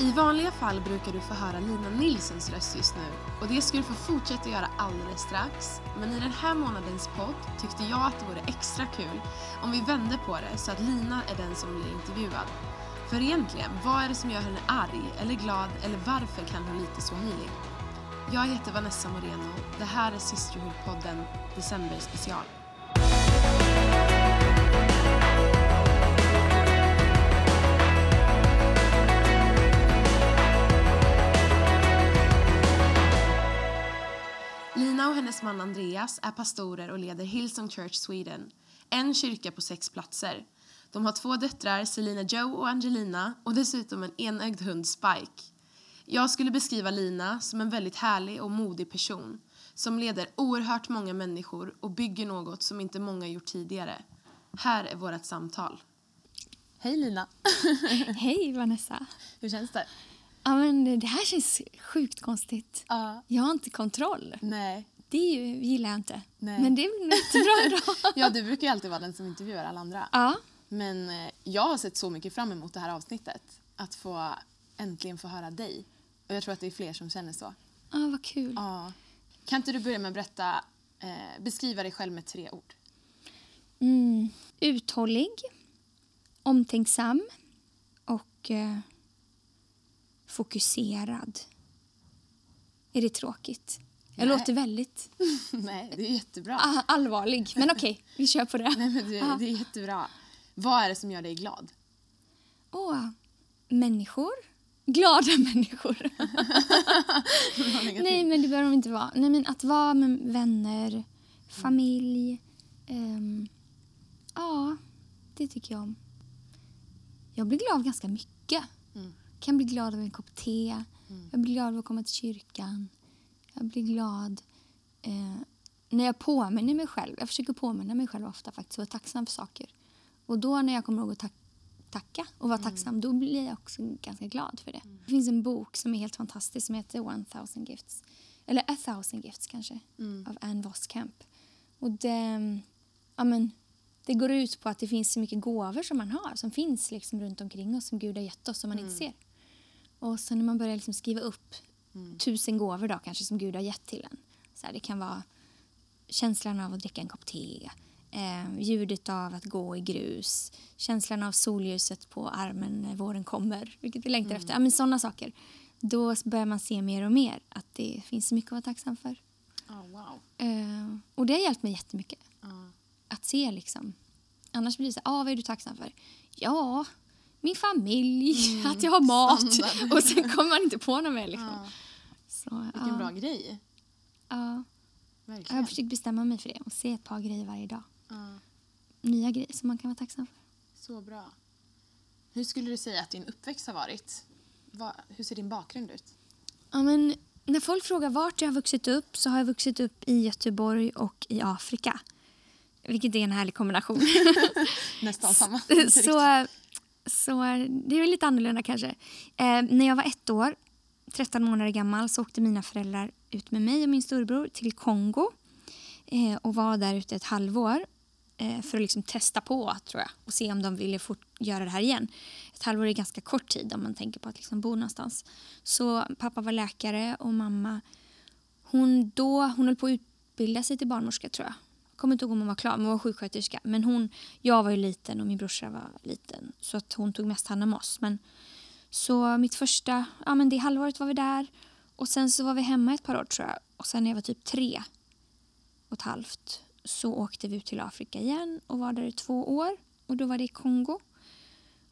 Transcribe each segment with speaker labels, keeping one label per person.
Speaker 1: I vanliga fall brukar du få höra Lina Nilssons röst just nu och det ska du få fortsätta göra alldeles strax. Men i den här månadens podd tyckte jag att det vore extra kul om vi vände på det så att Lina är den som blir intervjuad. För egentligen, vad är det som gör henne arg eller glad eller varför kan hon lite swahili? Jag heter Vanessa Moreno. Det här är Sisterhood-podden December special. Hennes man Andreas är pastorer och leder Hillsong Church Sweden, en kyrka på sex platser. De har två döttrar, Selina Joe och Angelina, och dessutom en enögd hund, Spike. Jag skulle beskriva Lina som en väldigt härlig och modig person som leder oerhört många människor och bygger något som inte många gjort tidigare. Här är vårt samtal. Hej Lina!
Speaker 2: Hej Vanessa!
Speaker 1: Hur känns det?
Speaker 2: Ja, men det här känns sjukt konstigt.
Speaker 1: Ja.
Speaker 2: Jag har inte kontroll.
Speaker 1: Nej.
Speaker 2: Det gillar jag inte.
Speaker 1: Nej.
Speaker 2: Men det är väl jättebra idag.
Speaker 1: Ja, du brukar ju alltid vara den som intervjuar alla andra.
Speaker 2: ja.
Speaker 1: Men eh, jag har sett så mycket fram emot det här avsnittet. Att få äntligen få höra dig. Och jag tror att det är fler som känner så.
Speaker 2: ja, vad kul.
Speaker 1: Ja. Kan inte du börja med att berätta, eh, beskriva dig själv med tre ord?
Speaker 2: Mm. Uthållig, omtänksam och eh, fokuserad. Är det tråkigt? Jag
Speaker 1: Nej.
Speaker 2: låter väldigt
Speaker 1: Nej, det är jättebra.
Speaker 2: ah, allvarlig, men okej, vi kör på det.
Speaker 1: Nej, men det, det är jättebra. Vad är det som gör dig glad?
Speaker 2: Åh, människor. Glada människor. Nej, men det behöver de inte vara. Nej, men att vara med vänner, familj. ehm, ja, det tycker jag om. Jag blir glad av ganska mycket.
Speaker 1: Mm.
Speaker 2: kan bli glad av en kopp te. Jag blir glad av att komma till kyrkan. Jag blir glad eh, när jag påminner mig själv. Jag försöker påminna mig själv ofta faktiskt och vara tacksam för saker. Och då när jag kommer ihåg att tack, tacka och vara tacksam, då blir jag också ganska glad för det. Det finns en bok som är helt fantastisk som heter One thousand gifts. Eller A thousand gifts kanske, av Anne Voskamp. Och det, ja, men, det går ut på att det finns så mycket gåvor som man har, som finns liksom runt omkring oss, som Gud har gett oss, som man inte ser. Och sen när man börjar liksom skriva upp tusen gåvor då, kanske som Gud har gett till en. Så här, det kan vara känslan av att dricka en kopp te, eh, ljudet av att gå i grus, känslan av solljuset på armen när våren kommer, vilket vi längtar efter. Ja, men sådana saker. Då börjar man se mer och mer att det finns mycket att vara tacksam för.
Speaker 1: Oh, wow.
Speaker 2: Eh, och det har hjälpt mig jättemycket.
Speaker 1: Ja.
Speaker 2: Att se liksom. Annars blir det så här, ah, vad är du tacksam för? Ja, min familj, att jag har mat.
Speaker 1: standard.
Speaker 2: Och sen kommer man inte på något mer liksom.
Speaker 1: Ja.
Speaker 2: Så,
Speaker 1: Vilken
Speaker 2: ja,
Speaker 1: bra grej.
Speaker 2: Ja, jag
Speaker 1: Verkligen.
Speaker 2: har försökt bestämma mig för det och se ett par grejer varje dag.
Speaker 1: Ja.
Speaker 2: Nya grejer som man kan vara tacksam för.
Speaker 1: Så bra. Hur skulle du säga att din uppväxt har varit? Vad- hur ser din bakgrund ut?
Speaker 2: Ja, men när folk frågar vart jag har vuxit upp så har jag vuxit upp i Göteborg och i Afrika. Vilket är en härlig kombination.
Speaker 1: Nästan samma.
Speaker 2: Så, så det är lite annorlunda kanske. Eh, när jag var ett år, 13 månader gammal, så åkte mina föräldrar ut med mig och min storbror till Kongo eh, och var där ute ett halvår eh, för att liksom testa på tror jag och se om de ville fort göra det här igen. Ett halvår är ganska kort tid om man tänker på att liksom bo någonstans. Så pappa var läkare och mamma hon, då, hon höll på att utbilda sig till barnmorska tror jag. Jag kommer inte ihåg om hon var klar, men hon var sjuksköterska. Men hon, jag var ju liten och min brorsa var liten. Så att hon tog mest hand om oss. Men, så mitt första, ja men det halvåret var vi där. Och sen så var vi hemma ett par år tror jag. Och sen när jag var typ tre och ett halvt så åkte vi ut till Afrika igen och var där i två år. Och då var det i Kongo.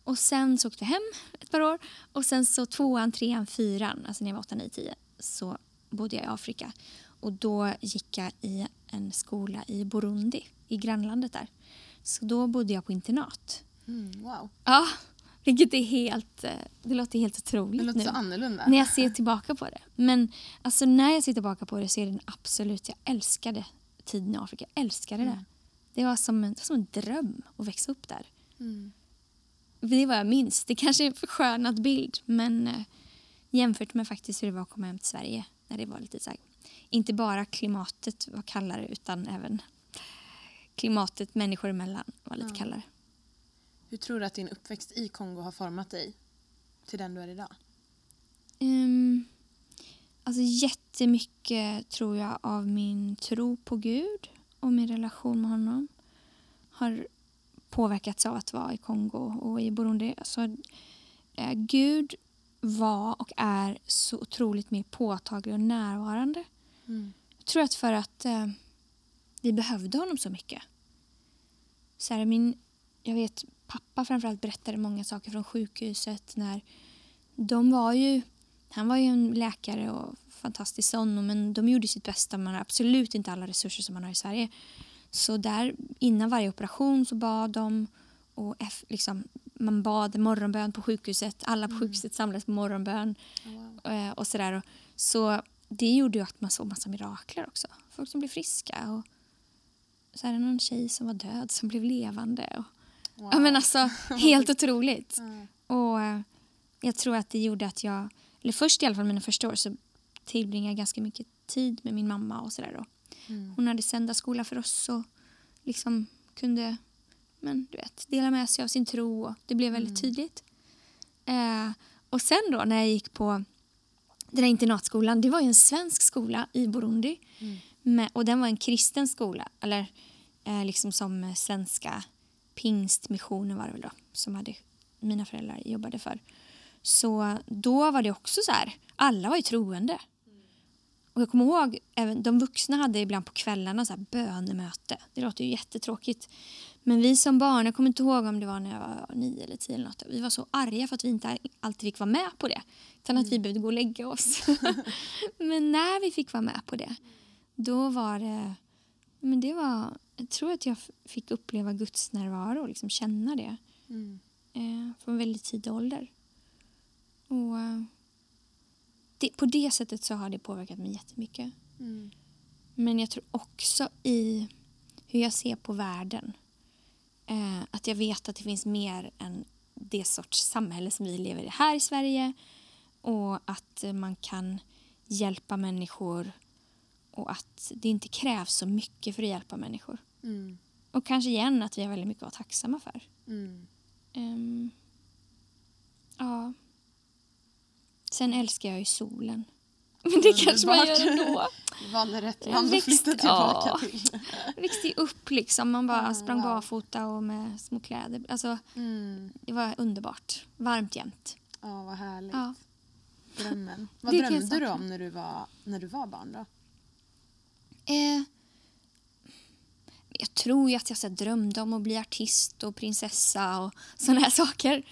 Speaker 2: Och sen så åkte vi hem ett par år. Och sen så tvåan, trean, fyran, alltså när jag var åtta, nio, tio, så bodde jag i Afrika. Och då gick jag i en skola i Burundi, i grannlandet där. Så då bodde jag på internat.
Speaker 1: Mm, wow.
Speaker 2: Ja, vilket är helt, eh, det låter helt
Speaker 1: Det
Speaker 2: otroligt
Speaker 1: låter
Speaker 2: nu.
Speaker 1: så annorlunda.
Speaker 2: När jag ser tillbaka på det. Men alltså när jag ser tillbaka på det så är det absolut, jag älskade tiden i Afrika. Jag älskade det. Det var som en, det var som en dröm att växa upp där.
Speaker 1: Mm.
Speaker 2: Det är vad jag minns. Det kanske är en förskönad bild men eh, jämfört med faktiskt hur det var att komma hem till Sverige när det var lite så här, inte bara klimatet var kallare utan även klimatet människor emellan var lite
Speaker 1: Ja.
Speaker 2: kallare.
Speaker 1: Hur tror du att din uppväxt i Kongo har format dig till den du är idag?
Speaker 2: Um, alltså jättemycket tror jag av min tro på Gud och min relation med honom har påverkats av att vara i Kongo och i Burundi. Alltså, eh, Gud var och är så otroligt mer påtaglig och närvarande.
Speaker 1: Mm.
Speaker 2: Jag tror att för att eh, vi behövde honom så mycket. Så här, min, jag vet pappa framförallt berättade många saker från sjukhuset när de var ju, han var ju en läkare och fantastisk sån men de gjorde sitt bästa. Man har absolut inte alla resurser som man har i Sverige. Så där innan varje operation så bad de och F, liksom, man bad morgonbön på sjukhuset. Alla på
Speaker 1: Mm.
Speaker 2: sjukhuset samlades på morgonbön
Speaker 1: Wow.
Speaker 2: eh, och sådär. Och- Så det gjorde ju att man såg massa mirakler också. Folk som blev friska och så här, någon tjej som var död som blev levande. Och,
Speaker 1: Wow.
Speaker 2: ja, men alltså, helt otroligt.
Speaker 1: Ja.
Speaker 2: Och eh, jag tror att det gjorde att jag, eller först i alla fall mina första år så tillbringade jag ganska mycket tid med min mamma och sådär. då.
Speaker 1: Mm.
Speaker 2: Hon hade söndagsskola för oss och liksom kunde men, du vet, dela med sig av sin tro och det blev väldigt
Speaker 1: Mm.
Speaker 2: tydligt. Eh, och sen då när jag gick på den här internatskolan, det var ju en svensk skola i Burundi.
Speaker 1: Mm.
Speaker 2: Med, och den var en kristen skola, eller eh, liksom som svenska pingstmissionen var det väl då, som hade, mina föräldrar jobbade för. Så då var det också så här, alla var ju troende. Och jag kommer ihåg, även de vuxna hade ibland på kvällarna så här bönemöte. Det låter ju jättetråkigt. Men vi som barn, jag kommer inte ihåg om det var när jag var nio eller tio eller något. Vi var så arga för att vi inte alltid fick vara med på det. Utan att vi behövde gå och lägga oss. Men när vi fick vara med på det, då var det... Men det var... Jag tror att jag fick uppleva Guds närvaro och liksom känna det
Speaker 1: Mm.
Speaker 2: eh, från väldigt tidig ålder. Och eh, det, på det sättet så har det påverkat mig jättemycket.
Speaker 1: Mm.
Speaker 2: Men jag tror också i hur jag ser på världen. Eh, att jag vet att det finns mer än det sorts samhälle som vi lever i här i Sverige. Och att man kan hjälpa människor och att det inte krävs så mycket för att hjälpa människor.
Speaker 1: Mm.
Speaker 2: Och kanske igen att vi har väldigt mycket att vara tacksamma för.
Speaker 1: Mm.
Speaker 2: Ehm, ja. Sen älskar jag ju solen. Men det kanske man gör ändå.
Speaker 1: Du valde rätt land att flytta tillbaka
Speaker 2: ja.
Speaker 1: till.
Speaker 2: Växte upp liksom. Man bara
Speaker 1: Ah,
Speaker 2: sprang
Speaker 1: wow.
Speaker 2: barfota och med små kläder. Alltså,
Speaker 1: Mm.
Speaker 2: det var underbart. Varmt jämt.
Speaker 1: Ja, vad härligt.
Speaker 2: Ja.
Speaker 1: Drömmen. Vad
Speaker 2: Det
Speaker 1: drömde du om när du var, när du var barn då?
Speaker 2: Eh, jag tror ju att jag så drömde om att bli artist och prinsessa och sådana här saker.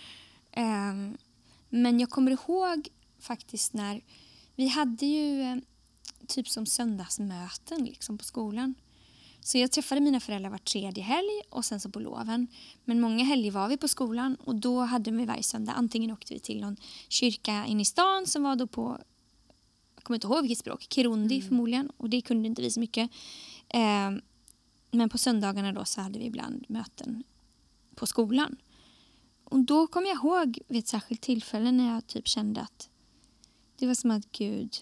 Speaker 2: Eh, men jag kommer ihåg faktiskt när vi hade ju eh, typ som söndagsmöten liksom på skolan. Så jag träffade mina föräldrar var tredje helg och sen så på loven. Men många helger var vi på skolan och då hade vi varje söndag antingen åkte vi till någon kyrka inne i stan som var då på kommer inte ihåg vilket språk, kirundi förmodligen och det kunde inte vi så mycket. Eh, men på söndagarna då så hade vi ibland möten på skolan. Och då kommer jag ihåg vid ett särskilt tillfälle när jag typ kände att det var som att Gud,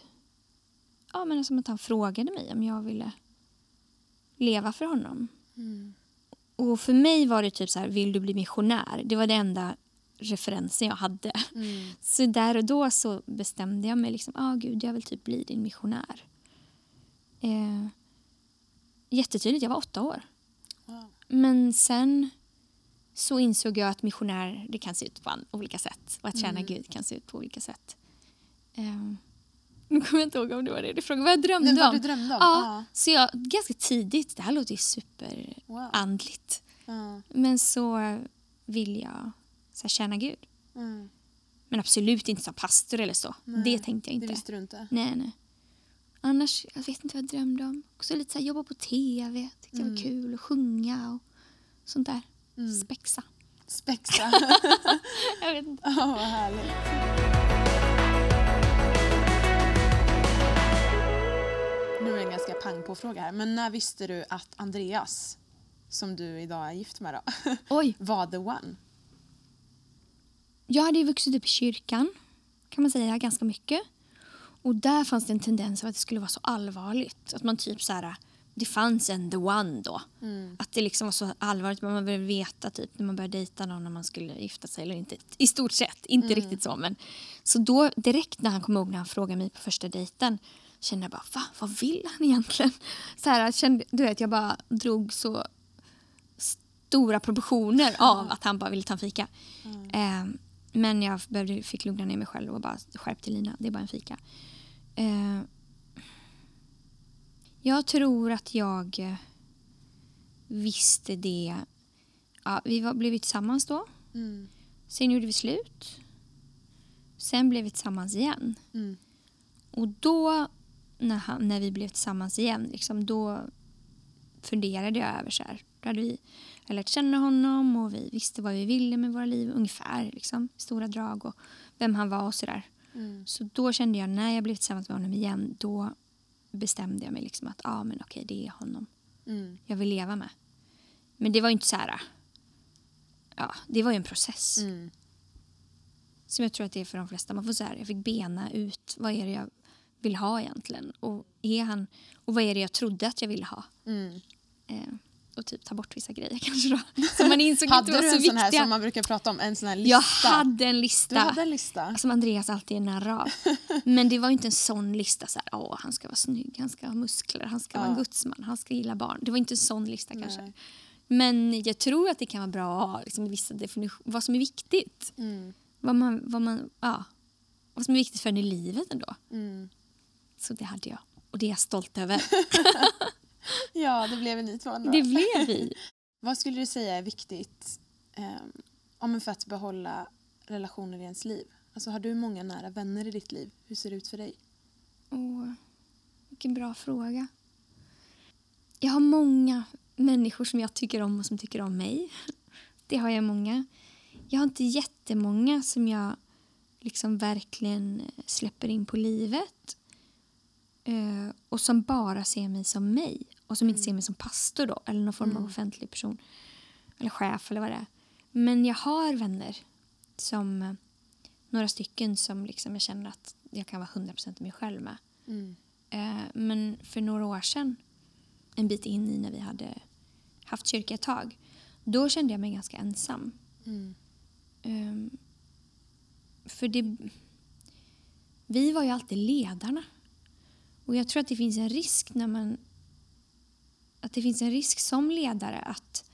Speaker 2: ja men som att han frågade mig om jag ville leva för honom.
Speaker 1: Mm.
Speaker 2: Och för mig var det typ så här, vill du bli missionär? Det var det enda referensen jag hade.
Speaker 1: Mm.
Speaker 2: Så där och då så bestämde jag mig liksom, ah gud jag vill typ bli din missionär. Eh, jättetydligt, jag var åtta år.
Speaker 1: Wow.
Speaker 2: Men sen så insåg jag att missionär det kan se ut på olika sätt och att tjäna
Speaker 1: Mm.
Speaker 2: Gud kan se ut på olika sätt. Eh, nu kommer jag inte ihåg om det var det du frågade, vad jag drömde
Speaker 1: vad
Speaker 2: om.
Speaker 1: du drömde om?
Speaker 2: Ja, så jag, ganska tidigt, det här låter ju
Speaker 1: Wow.
Speaker 2: superandligt.
Speaker 1: Ja.
Speaker 2: Men så vill jag så här, tjäna Gud.
Speaker 1: Mm.
Speaker 2: Men absolut inte som pastor eller så.
Speaker 1: Nej,
Speaker 2: det tänkte jag
Speaker 1: Det
Speaker 2: inte.
Speaker 1: visste du inte?
Speaker 2: Nej, nej. Annars, jag vet inte vad jag drömde om. Också lite så här, jobba på tv, tyckte jag var
Speaker 1: Mm.
Speaker 2: kul. Och sjunga och sånt där.
Speaker 1: Mm.
Speaker 2: Spexa.
Speaker 1: Spexa.
Speaker 2: Jag vet inte.
Speaker 1: Ja, vad härligt. Nu är det en ganska pang på fråga här. Men när visste du att Andreas, som du idag är gift med då,
Speaker 2: Oj.
Speaker 1: var the one?
Speaker 2: Jag hade ju vuxit upp i kyrkan, kan man säga, ganska mycket. Och där fanns det en tendens av att det skulle vara så allvarligt. Att man typ så här det fanns en the one då.
Speaker 1: Mm.
Speaker 2: Att det liksom var så allvarligt. Man började veta typ när man började dejta någon när man skulle gifta sig eller inte. I stort sett, inte
Speaker 1: Mm.
Speaker 2: riktigt så men. Så då direkt när han kom ihåg när han frågade mig på första dejten kände jag bara, va? Vad vill han egentligen? Så här, kände, du vet, jag bara drog så stora proportioner av att han bara ville ta en fika. Eh, men jag behövde, fick lugna ner mig själv och bara skärp till Lina, det är bara en fika. Eh, jag tror att jag eh, visste det. Ja, vi var, blev tillsammans då.
Speaker 1: Mm.
Speaker 2: Sen gjorde vi slut. Sen blev vi tillsammans igen.
Speaker 1: Mm.
Speaker 2: Och då, när, han, när vi blev tillsammans igen, liksom, då funderade jag över så här. Då hade vi lärt känna honom och vi visste vad vi ville med våra liv ungefär. Liksom, stora drag och vem han var och sådär.
Speaker 1: Mm.
Speaker 2: Så då kände jag när jag blev tillsammans med honom igen, då bestämde jag mig liksom att ah, men okej, det är honom
Speaker 1: Mm.
Speaker 2: jag vill leva med. Men det var ju inte så här... Ja, det var ju en process.
Speaker 1: Mm.
Speaker 2: Som jag tror att det är för de flesta. Man får så här, jag fick bena ut vad är det jag vill ha egentligen. Och, är han, och vad är det jag trodde att jag ville ha.
Speaker 1: Mm.
Speaker 2: Eh, och typ ta bort vissa grejer kanske då. Som man insåg inte
Speaker 1: Hade
Speaker 2: var
Speaker 1: du
Speaker 2: så
Speaker 1: en sån här
Speaker 2: viktiga.
Speaker 1: som man brukar prata om, en sån här lista?
Speaker 2: Jag hade en lista.
Speaker 1: Du hade en lista?
Speaker 2: Som Andreas alltid är nära av. Men det var inte en sån lista. Så här, Åh, han ska vara snygg, han ska ha muskler, han ska vara en
Speaker 1: Ja.
Speaker 2: gudsman, han ska gilla barn. Det var inte en sån lista
Speaker 1: Nej.
Speaker 2: kanske. Men jag tror att det kan vara bra att ha liksom, vissa definitioner. Vad som är viktigt.
Speaker 1: Mm.
Speaker 2: Vad, man, vad, man, ja, vad som är viktigt för en i livet ändå.
Speaker 1: Mm.
Speaker 2: Så det hade jag. Och det är jag stolt över.
Speaker 1: Ja, det blev ni två ändå.
Speaker 2: det blev vi.
Speaker 1: Vad skulle du säga är viktigt om för att behålla relationer i ens liv? Alltså, har du många nära vänner i ditt liv? Hur ser det ut för dig?
Speaker 2: Åh, vilken bra fråga. Jag har många människor som jag tycker om och som tycker om mig. Det har jag många. Jag har inte jättemånga som jag liksom verkligen släpper in på livet. Eh, och som bara ser mig som mig. Och som inte ser mig som pastor då. Eller någon form av offentlig person. Eller chef eller vad det är. Men jag har vänner som eh, några stycken som liksom jag känner att jag kan vara 100% mig själv med.
Speaker 1: Mm.
Speaker 2: Eh, men för några år sedan, en bit in i när vi hade haft kyrka ett tag, då kände jag mig ganska ensam.
Speaker 1: Mm.
Speaker 2: Ehm, för det... Vi var ju alltid ledarna. Och jag tror att det finns en risk när man... Att det finns en risk som ledare att...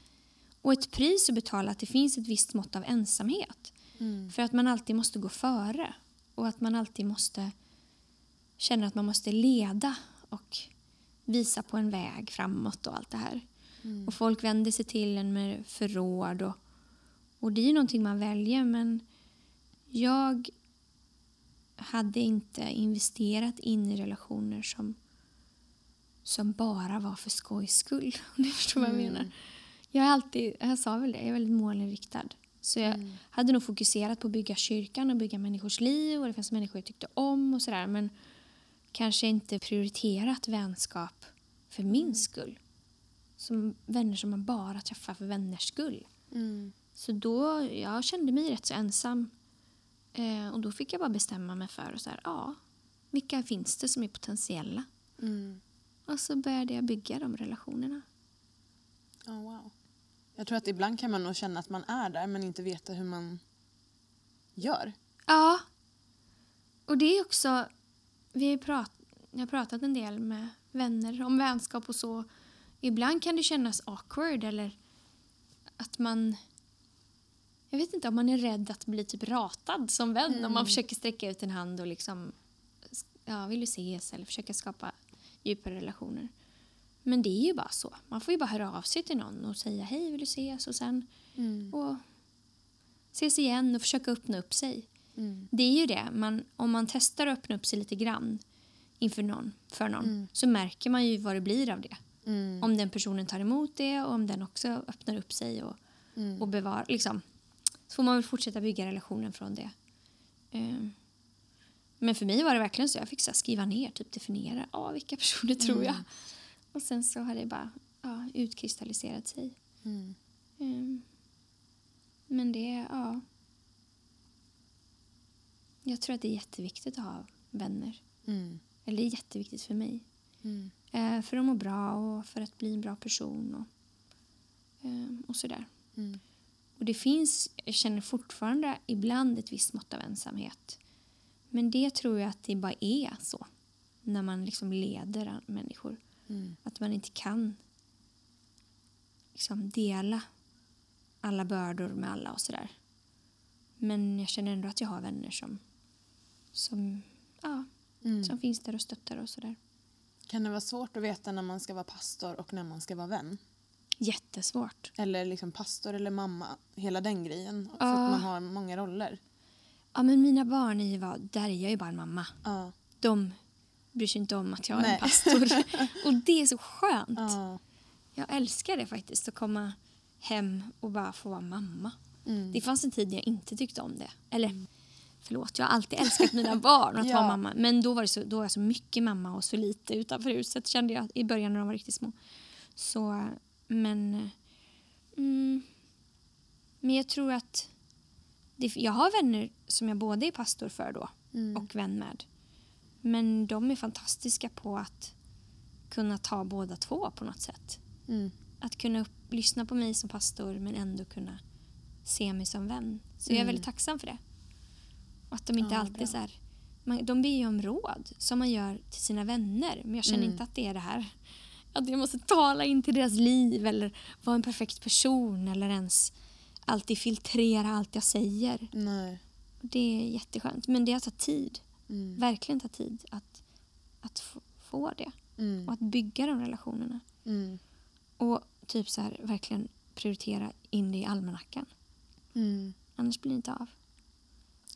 Speaker 2: Och ett pris att betala att det finns ett visst mått av ensamhet.
Speaker 1: Mm.
Speaker 2: För att man alltid måste gå före. Och att man alltid måste känna att man måste leda och visa på en väg framåt och allt det här. Och folk vänder sig till en med förråd och, och det är ju någonting man väljer men jag hade inte investerat in i relationer som, som bara var för skojs skull. Om ni förstår vad jag menar. Jag är alltid, jag sa väl det, jag är väldigt målinriktad. Så jag hade nog fokuserat på att bygga kyrkan och bygga människors liv och det fanns människor jag tyckte om och sådär men kanske inte prioriterat vänskap för min skull. Som vänner som man bara träffar för vänners skull.
Speaker 1: Mm.
Speaker 2: Så då, jag kände mig rätt så ensam. Eh, och då fick jag bara bestämma mig för så här, ja, vilka finns det som är potentiella?
Speaker 1: Mm.
Speaker 2: Och så började jag bygga de relationerna.
Speaker 1: Oh, wow. Jag tror att ibland kan man nog känna att man är där men inte veta hur man gör.
Speaker 2: Ja. Och det är också... Vi har prat, jag har pratat en del med vänner om vänskap och så. Ibland kan det kännas awkward eller att man... Jag vet inte om man är rädd att bli typ ratad som vän om man försöker sträcka ut en hand och liksom... Ja, vill du ses? Eller försöka skapa djupare relationer. Men det är ju bara så. Man får ju bara höra av sig till någon och säga hej, vill du ses? Och sen
Speaker 1: Mm.
Speaker 2: och ses igen och försöka öppna upp sig.
Speaker 1: Mm.
Speaker 2: Det är ju det. Man, om man testar att öppna upp sig lite grann inför någon, för någon så märker man ju vad det blir av det.
Speaker 1: Mm.
Speaker 2: Om den personen tar emot det och om den också öppnar upp sig och,
Speaker 1: Mm.
Speaker 2: och bevarar. Liksom. Så får man väl fortsätta bygga relationen från det. Ehm. Men för mig var det verkligen så. Jag fick så skriva ner, typ definiera. Ja, vilka personer tror jag? Och sen så har det bara ja, utkristalliserat sig.
Speaker 1: Mm.
Speaker 2: Ehm. Men det, ja. Jag tror att det är jätteviktigt att ha vänner.
Speaker 1: Mm.
Speaker 2: Eller det är jätteviktigt för mig.
Speaker 1: Mm.
Speaker 2: Eh, för att må bra och för att bli en bra person och, eh, och sådär.
Speaker 1: Mm.
Speaker 2: Och det finns, jag känner fortfarande ibland ett visst mått av ensamhet. Men det tror jag att det bara är så. När man liksom leder människor.
Speaker 1: Mm.
Speaker 2: Att man inte kan liksom dela alla bördor med alla och sådär. Men jag känner ändå att jag har vänner som, som, ja,
Speaker 1: Mm.
Speaker 2: som finns där och stöttar och sådär.
Speaker 1: Kan det vara svårt att veta när man ska vara pastor och när man ska vara vän?
Speaker 2: Jättesvårt.
Speaker 1: Eller liksom pastor eller mamma, hela den grejen. För
Speaker 2: Ja.
Speaker 1: att man har många roller.
Speaker 2: Ja, men mina barn är ju, bara- där är jag ju bara en mamma.
Speaker 1: Ja.
Speaker 2: De bryr sig inte om att jag är
Speaker 1: Nej.
Speaker 2: en pastor. och det är så skönt.
Speaker 1: Ja.
Speaker 2: Jag älskar det faktiskt, att komma hem och bara få vara mamma.
Speaker 1: Mm.
Speaker 2: Det fanns en tid när jag inte tyckte om det. Eller förlåt, jag har alltid älskat mina barn att
Speaker 1: Ja.
Speaker 2: vara mamma. Men då var, det så, då var jag så mycket mamma och så lite utanför huset kände jag i början när de var riktigt små. Så, men... Mm, men jag tror att... Det, jag har vänner som jag både är pastor för då
Speaker 1: Mm.
Speaker 2: och vän med. Men de är fantastiska på att kunna ta båda två på något sätt.
Speaker 1: Mm.
Speaker 2: Att kunna upp, lyssna på mig som pastor men ändå kunna se mig som vän. Så jag är
Speaker 1: Mm.
Speaker 2: väldigt tacksam för det. Och att de inte
Speaker 1: Ja,
Speaker 2: alltid
Speaker 1: bra.
Speaker 2: så här, man, De ber ju om råd som man gör till sina vänner. Men jag känner
Speaker 1: Mm.
Speaker 2: inte att det är det här. Att jag måste tala in till deras liv eller vara en perfekt person eller ens alltid filtrera allt jag säger.
Speaker 1: Nej.
Speaker 2: Det är jätteskönt. Men det har tagit tid.
Speaker 1: Mm.
Speaker 2: Verkligen tagit tid att, att få, det.
Speaker 1: Mm.
Speaker 2: Och att bygga de relationerna.
Speaker 1: Mm.
Speaker 2: Och typ så här, verkligen prioritera in det i almanackan.
Speaker 1: Mm.
Speaker 2: Annars blir det inte av.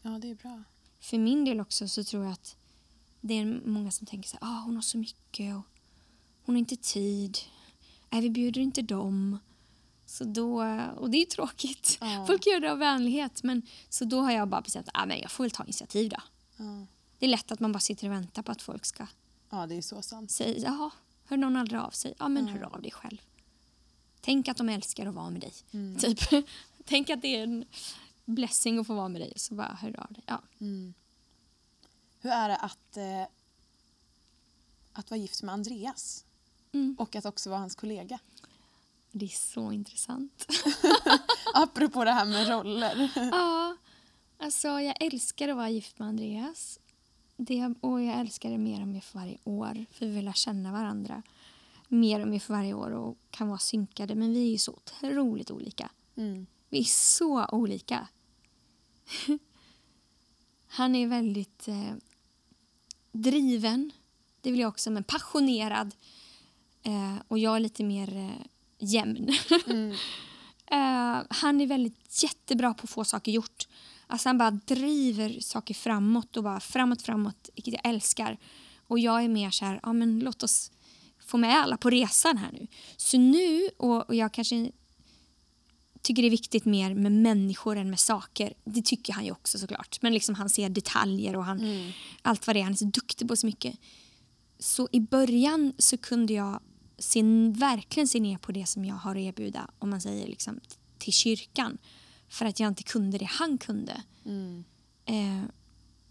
Speaker 1: Ja, det är bra.
Speaker 2: För min del också så tror jag att det är många som tänker så här, ah, hon har så mycket och hon har inte tid. Nej, vi bjuder inte dem. Så då, och det är ju tråkigt.
Speaker 1: Ja.
Speaker 2: Folk gör det av vänlighet. Men, så då har jag bara bestämt att ah, men jag får väl ta initiativ då.
Speaker 1: Ja.
Speaker 2: Det är lätt att man bara sitter och väntar på att folk ska
Speaker 1: ja, det är så sant.
Speaker 2: säga, jaha, hör någon aldrig av sig? Ja, men
Speaker 1: Ja.
Speaker 2: hör av dig själv. Tänk att de älskar att vara med dig.
Speaker 1: Mm.
Speaker 2: Typ. Tänk att det är en blessing att få vara med dig. Så bara hör av dig. Ja.
Speaker 1: Mm. Hur är det att, eh, att vara gift med Andreas?
Speaker 2: Mm.
Speaker 1: Och att också vara hans kollega?
Speaker 2: Det är så intressant.
Speaker 1: Apropå det här med roller.
Speaker 2: ja, alltså jag älskar att vara gift med Andreas. Det, och jag älskar det mer och mer för varje år. För vi vill lära känna varandra mer och mer för varje år och kan vara synkade. Men vi är ju så otroligt olika.
Speaker 1: Mm.
Speaker 2: Vi är så olika. Han är väldigt eh, driven, det vill jag också, men passionerad. Eh, och jag är lite mer eh, jämn.
Speaker 1: Mm.
Speaker 2: eh, han är väldigt jättebra på att få saker gjort. Alltså han bara driver saker framåt och bara framåt, framåt, vilket jag älskar. Och jag är mer så här, ja men låt oss få med alla på resan här nu. Så nu, och, och jag kanske tycker det är viktigt mer med människor än med saker. Det tycker han ju också såklart. Men liksom han ser detaljer och han,
Speaker 1: Mm.
Speaker 2: allt vad det är. Han är så duktig på så mycket. Så i början så kunde jag se, verkligen se ner på det som jag har att erbjuda om man säger liksom, till kyrkan. För att jag inte kunde det han kunde.
Speaker 1: Mm.
Speaker 2: Eh,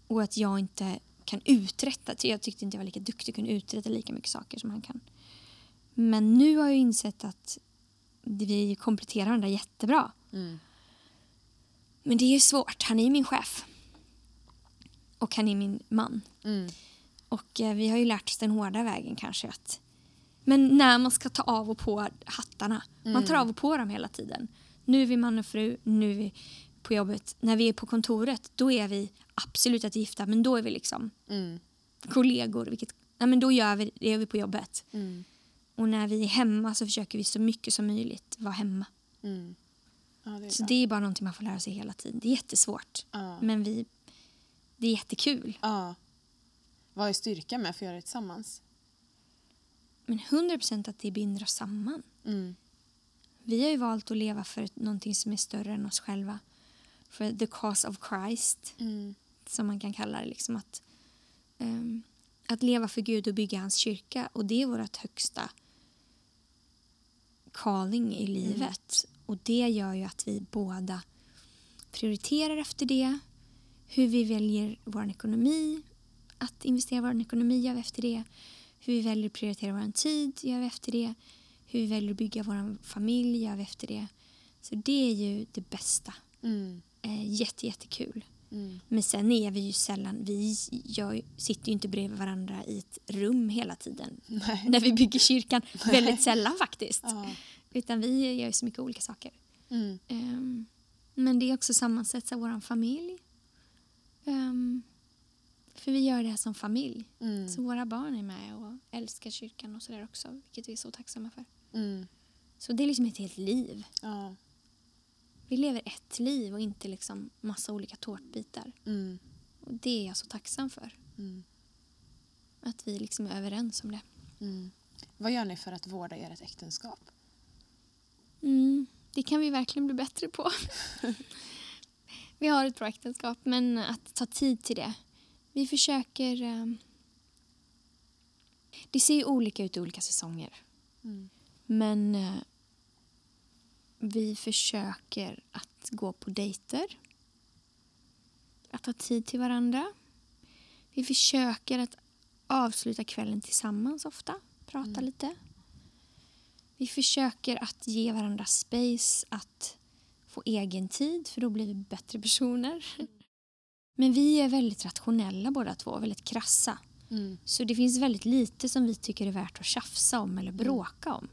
Speaker 2: och att jag inte kan uträtta. Jag tyckte inte jag var lika duktig kunde uträtta lika mycket saker som han kan. Men nu har jag insett att vi kompletterar varandra jättebra.
Speaker 1: Mm.
Speaker 2: Men det är svårt. Han är min chef. Och han är min man.
Speaker 1: Mm.
Speaker 2: Och eh, vi har ju lärt oss den hårda vägen kanske att men när man ska ta av och på hattarna. Man tar av och på dem hela tiden. Nu är vi man och fru, nu är vi på jobbet. När vi är på kontoret, då är vi absolut att gifta, men då är vi liksom
Speaker 1: Mm.
Speaker 2: kollegor. Vilket, ja, men då gör vi, det gör vi på jobbet.
Speaker 1: Mm.
Speaker 2: Och när vi är hemma så försöker vi så mycket som möjligt vara hemma.
Speaker 1: Mm. Ja, det
Speaker 2: Så
Speaker 1: bra.
Speaker 2: det är bara någonting man får lära sig hela tiden. Det är jättesvårt.
Speaker 1: Ja.
Speaker 2: Men vi, det är jättekul.
Speaker 1: Ja. Vad är styrkan med att få göra det tillsammans?
Speaker 2: Men 100% att det binder oss samman.
Speaker 1: Mm.
Speaker 2: Vi har ju valt att leva för någonting som är större än oss själva. För the cause of Christ,
Speaker 1: Mm.
Speaker 2: som man kan kalla det. Liksom att, ehm, att leva för Gud och bygga hans kyrka. Och det är vårt högsta calling i livet. Och det gör ju att vi båda prioriterar efter det. Hur vi väljer vår ekonomi, att investera vår ekonomi gör vi efter det. Hur vi väljer att prioritera vår tid gör vi efter det. Hur vi väljer att bygga vår familj gör vi efter det. Så det är ju det bästa.
Speaker 1: Mm.
Speaker 2: Eh, jätte, jättekul.
Speaker 1: Mm.
Speaker 2: Men sen är vi ju sällan, vi gör, sitter ju inte bredvid varandra i ett rum hela tiden.
Speaker 1: Nej.
Speaker 2: När vi bygger kyrkan. Väldigt sällan faktiskt.
Speaker 1: Ja.
Speaker 2: Utan vi gör ju så mycket olika saker.
Speaker 1: Mm.
Speaker 2: Ehm, men det är också sammansätts av vår familj. Ehm, för vi gör det här som familj.
Speaker 1: Mm.
Speaker 2: Så våra barn är med och älskar kyrkan och sådär också. Vilket vi är så tacksamma för.
Speaker 1: Mm.
Speaker 2: Så det är liksom ett helt liv.
Speaker 1: Ja.
Speaker 2: Vi lever ett liv och inte liksom massa olika tårtbitar.
Speaker 1: Mm.
Speaker 2: Och det är jag så tacksam för.
Speaker 1: Mm.
Speaker 2: Att vi liksom är överens om det.
Speaker 1: Mm. Vad gör ni för att vårda ert äktenskap?
Speaker 2: Mm, det kan vi verkligen bli bättre på. vi har ett bra äktenskap, men att ta tid till det. Vi försöker... Eh, det ser ju olika ut i olika säsonger.
Speaker 1: Mm.
Speaker 2: Men eh, vi försöker att gå på dejter. Att ha tid till varandra. Vi försöker att avsluta kvällen tillsammans ofta. Prata
Speaker 1: Mm.
Speaker 2: lite. Vi försöker att ge varandra space att få egen tid för då blir vi bättre personer. Men vi är väldigt rationella båda två, väldigt krassa.
Speaker 1: Mm.
Speaker 2: Så det finns väldigt lite som vi tycker är värt att tjafsa om eller bråka om.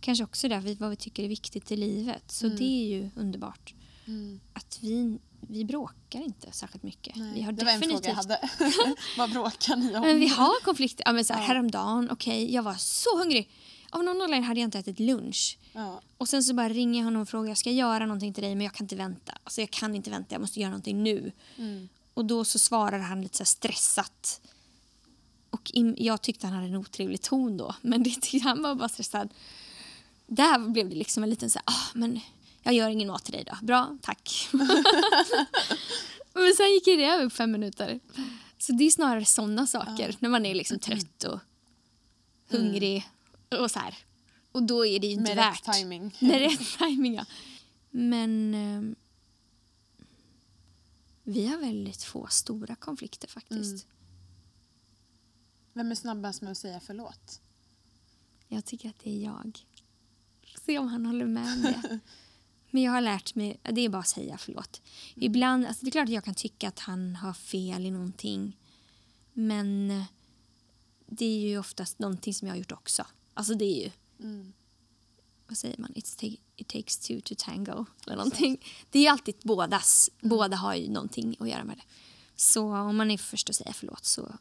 Speaker 2: Kanske också därför vad vi tycker är viktigt i livet. Så
Speaker 1: Mm.
Speaker 2: det är ju underbart.
Speaker 1: Mm.
Speaker 2: Att vi, vi bråkar inte särskilt mycket.
Speaker 1: Nej.
Speaker 2: Vi har
Speaker 1: det var en fråga jag
Speaker 2: definitivt...
Speaker 1: hade. Vad bråkar ni om?
Speaker 2: Men vi har konflikter. Ja, men så här,
Speaker 1: Ja.
Speaker 2: Häromdagen, okej, jag var så hungrig. Av någon anledning hade jag inte ätit lunch.
Speaker 1: Ja.
Speaker 2: Och sen så bara ringer jag honom och frågar, jag ska göra någonting till dig men jag kan inte vänta. Alltså jag kan inte vänta, jag måste göra någonting nu.
Speaker 1: Mm.
Speaker 2: Och då så svarar han lite så stressat. Och jag tyckte han hade en otrevlig ton då, men det han var bara stressad. Där blev det liksom en liten så här, ah, men jag gör ingen mat till dig då. Bra, tack. men sen gick det över på fem minuter. Så det är snarare sådana saker, när man är liksom trött och hungrig och så här. Och då är det ju inte
Speaker 1: Med
Speaker 2: värt.
Speaker 1: rätt timing.
Speaker 2: Med rätt timing, ja. Men ehm, vi har väldigt få stora konflikter faktiskt.
Speaker 1: Vem är snabbast med att säga förlåt?
Speaker 2: Jag tycker att det är jag. Se om han håller med om det. Men jag har lärt mig, det är bara att säga förlåt. Ibland, alltså det är klart att jag kan tycka att han har fel i någonting. Men eh, det är ju oftast någonting som jag har gjort också. Alltså det är ju,
Speaker 1: Mm.
Speaker 2: vad säger man, It's ta- it takes two to tango. Eller någonting. Det är ju alltid bådas, båda har ju någonting att göra med det. Så om man är först att säga förlåt så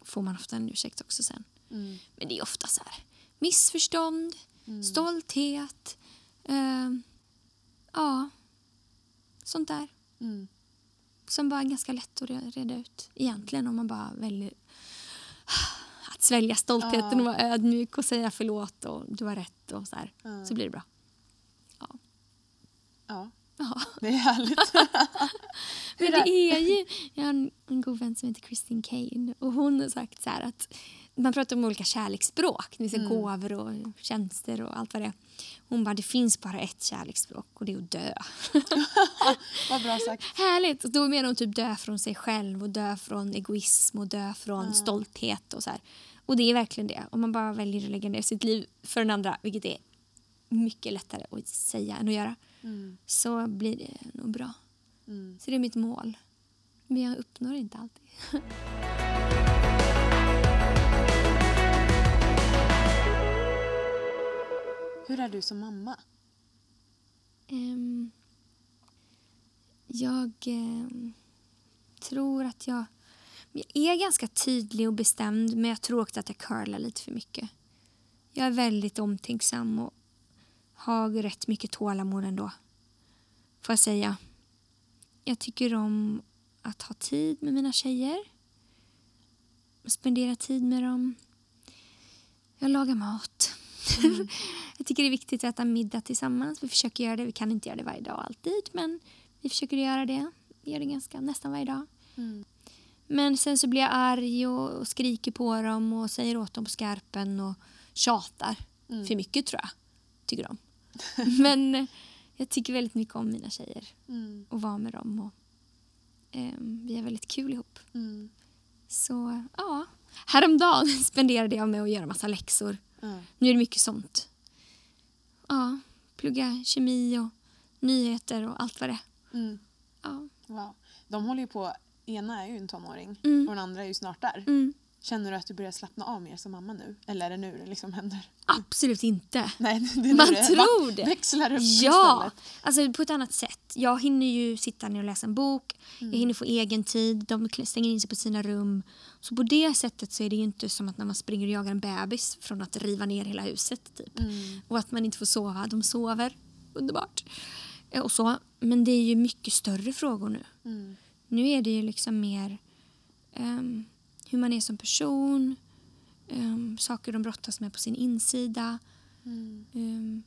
Speaker 2: får man ofta en ursäkt också sen.
Speaker 1: Mm.
Speaker 2: Men det är ofta så här missförstånd, stolthet, eh, ja, sånt där.
Speaker 1: Mm.
Speaker 2: Som bara är ganska lätt att re- reda ut egentligen om man bara väljer svälja stoltheten
Speaker 1: Ja.
Speaker 2: och vara ödmjuk och säga förlåt och du har rätt och så här.
Speaker 1: Ja.
Speaker 2: Så blir det bra.
Speaker 1: Ja,
Speaker 2: Ja.
Speaker 1: det är härligt.
Speaker 2: Men det är ju, jag har en, en god vän som heter Christine Kane och hon har sagt så här att man pratar om olika kärleksspråk, det vill säga gåvor och tjänster och allt vad det är. Hon bara, det finns bara ett kärleksspråk och det är att dö.
Speaker 1: Vad bra sagt.
Speaker 2: Härligt! Och då menar hon typ dö från sig själv och dö från egoism och dö från stolthet och så här. Och det är verkligen det. Om man bara väljer att lägga ner sitt liv för den andra, vilket är mycket lättare att säga än att göra,
Speaker 1: Mm.
Speaker 2: så blir det nog bra.
Speaker 1: Mm.
Speaker 2: Så det är mitt mål. Men jag uppnår inte alltid.
Speaker 1: Hur är du som mamma?
Speaker 2: Ehm, jag ehm, tror att jag... Jag är ganska tydlig och bestämd men jag tror också att jag curlar lite för mycket. Jag är väldigt omtänksam och har rätt mycket tålamod ändå. Får jag säga. Jag tycker om att ha tid med mina tjejer. Spendera tid med dem. Jag lagar mat. jag tycker det är viktigt att äta middag tillsammans. Vi försöker göra det. Vi kan inte göra det varje dag alltid, men vi försöker göra det. Vi gör det ganska, nästan varje dag.
Speaker 1: Mm.
Speaker 2: Men sen så blir jag arg och, och skriker på dem och säger åt dem på skarpen och tjatar.
Speaker 1: Mm.
Speaker 2: För mycket tror jag, tycker de. men eh, jag tycker väldigt mycket om mina tjejer
Speaker 1: Mm.
Speaker 2: och vara med dem. Och, ehm, vi har väldigt kul ihop.
Speaker 1: Mm.
Speaker 2: Så ja, Häromdagen spenderade jag med att göra massa läxor.
Speaker 1: Ja.
Speaker 2: Nu är det mycket sånt. Ja, plugga kemi och nyheter och allt vad det är.
Speaker 1: Mm.
Speaker 2: Ja.
Speaker 1: Wow. De håller ju på, ena är ju en tonåring
Speaker 2: Mm.
Speaker 1: och den andra är ju snart där.
Speaker 2: Mm.
Speaker 1: Känner du att du börjar slappna av mer som mamma nu? Eller är det nu det liksom händer?
Speaker 2: Absolut inte.
Speaker 1: Nej, det är
Speaker 2: Man
Speaker 1: det
Speaker 2: tror det.
Speaker 1: växlar upp
Speaker 2: Ja,
Speaker 1: istället.
Speaker 2: alltså på ett annat sätt. Jag hinner ju sitta ner och läsa en bok.
Speaker 1: Mm.
Speaker 2: Jag hinner få egen tid. De stänger in sig på sina rum. Så på det sättet så är det ju inte som att när man springer och jagar en bebis från att riva ner hela huset. Typ.
Speaker 1: Mm.
Speaker 2: Och att man inte får sova. De sover. Underbart. Eh, Och så. Men det är ju mycket större frågor nu.
Speaker 1: Mm.
Speaker 2: Nu är det ju liksom mer ehm, hur man är som person. ehm, saker de brottas med på sin insida.
Speaker 1: Mm.
Speaker 2: ehm,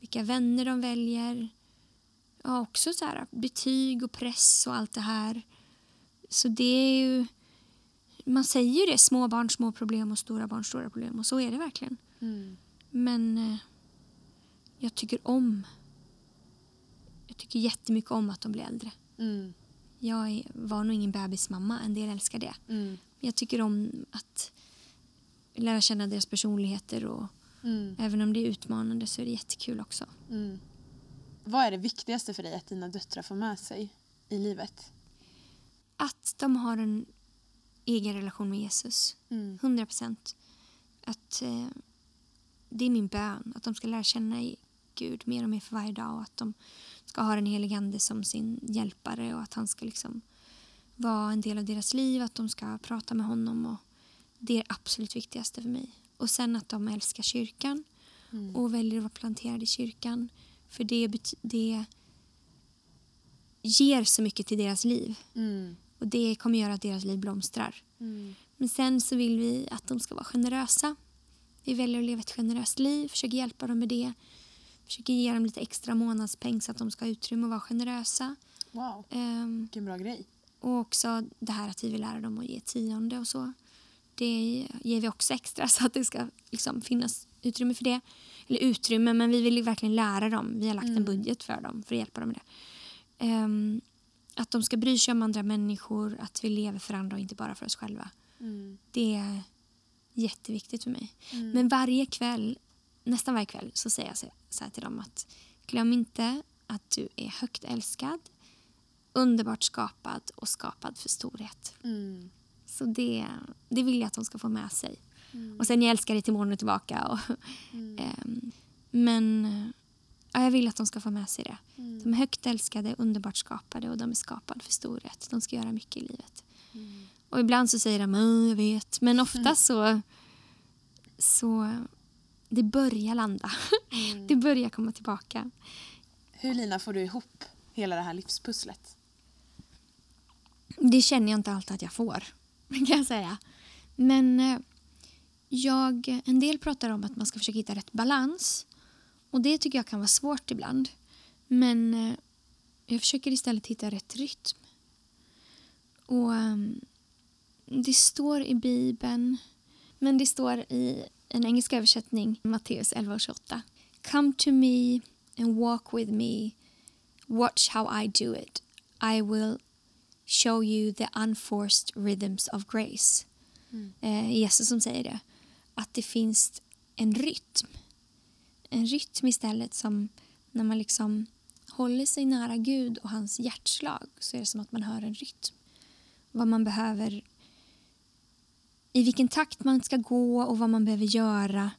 Speaker 2: vilka vänner de väljer. Ja, också så här, betyg och press och allt det här. Så det är ju... Man säger ju det, små barn, små problem och stora barn, stora problem. Och så är det verkligen.
Speaker 1: Mm.
Speaker 2: Men eh, jag tycker om... Jag tycker jättemycket om att de blir äldre.
Speaker 1: Mm.
Speaker 2: Jag var nog ingen bebismamma, en del älskar det.
Speaker 1: Mm.
Speaker 2: Jag tycker om att lära känna deras personligheter och
Speaker 1: Mm.
Speaker 2: även om det är utmanande så är det jättekul också.
Speaker 1: Mm. Vad är det viktigaste för dig att dina döttrar får med sig i livet?
Speaker 2: Att de har en egen relation med Jesus.
Speaker 1: Mm.
Speaker 2: 100 procent. Att eh, det är min bön. Att de ska lära känna Gud mer och mer för varje dag och att de ska ha den helige Ande som sin hjälpare och att han ska liksom vara en del av deras liv, att de ska prata med honom och det är det absolut viktigaste för mig. Och sen att de älskar kyrkan
Speaker 1: Mm.
Speaker 2: och väljer att vara planterade i kyrkan för det, det ger så mycket till deras liv
Speaker 1: Mm.
Speaker 2: och det kommer göra att deras liv blomstrar.
Speaker 1: Mm.
Speaker 2: Men sen så vill vi att de ska vara generösa. Vi väljer att leva ett generöst liv, försöker hjälpa dem med det. Försöker ge dem lite extra månadspeng så att de ska ha utrymme att vara generösa.
Speaker 1: Wow,
Speaker 2: Ehm,
Speaker 1: vilken bra grej.
Speaker 2: och också det här att vi vill lära dem att ge tionde och så. Det ger vi också extra så att det ska liksom finnas utrymme för det. Eller utrymme, men vi vill verkligen lära dem. Vi har lagt en budget för dem för att hjälpa dem med det. Ehm, att de ska bry sig om andra människor, att vi lever för andra och inte bara för oss själva.
Speaker 1: Mm.
Speaker 2: Det är jätteviktigt för mig.
Speaker 1: Mm.
Speaker 2: Men varje kväll, nästan varje kväll, så säger jag så så här till dem att glöm inte att du är högt älskad, underbart skapad och skapad för storhet.
Speaker 1: Mm.
Speaker 2: Så det, det vill jag att de ska få med sig.
Speaker 1: Mm.
Speaker 2: Och sen jag älskar dig till morgon och tillbaka. Och, ehm, men ja, jag vill att de ska få med sig det.
Speaker 1: Mm.
Speaker 2: De är högt älskade, underbart skapade och de är skapade för storhet. De ska göra mycket i livet.
Speaker 1: Mm.
Speaker 2: Och ibland så säger de "Mm, jag vet. Men ofta så, så det börjar landa.
Speaker 1: Mm.
Speaker 2: Det börjar komma tillbaka.
Speaker 1: Hur Lina får du ihop hela det här livspusslet?
Speaker 2: Det känner jag inte alltid att jag får, kan jag säga. Men eh, jag, en del pratar om att man ska försöka hitta rätt balans. Och det tycker jag kan vara svårt ibland. Men eh, jag försöker istället hitta rätt rytm. Och ehm, det står i Bibeln, men det står i en engelsk översättning, Matteus 11.28. Come to me and walk with me. Watch how I do it. I will show you the unforced rhythms of grace. Eh, Jesus som säger det. Att det finns en rytm. En rytm istället som när man liksom håller sig nära Gud och hans hjärtslag så är det som att man hör en rytm. Vad man behöver i vilken takt man ska gå och vad man behöver göra.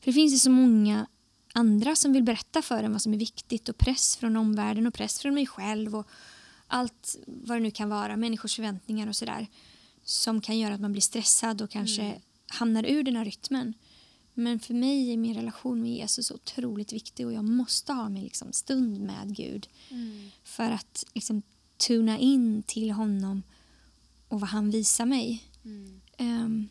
Speaker 2: För det finns ju så många andra som vill berätta för en vad som är viktigt och press från omvärlden och press från mig själv och allt vad det nu kan vara, människors förväntningar och sådär som kan göra att man blir stressad och kanske hamnar ur den här rytmen. Men för mig är min relation med Jesus otroligt viktig och jag måste ha min liksom stund med Gud för att liksom tuna in till honom och vad han visar mig.
Speaker 1: Mm.
Speaker 2: Ehm,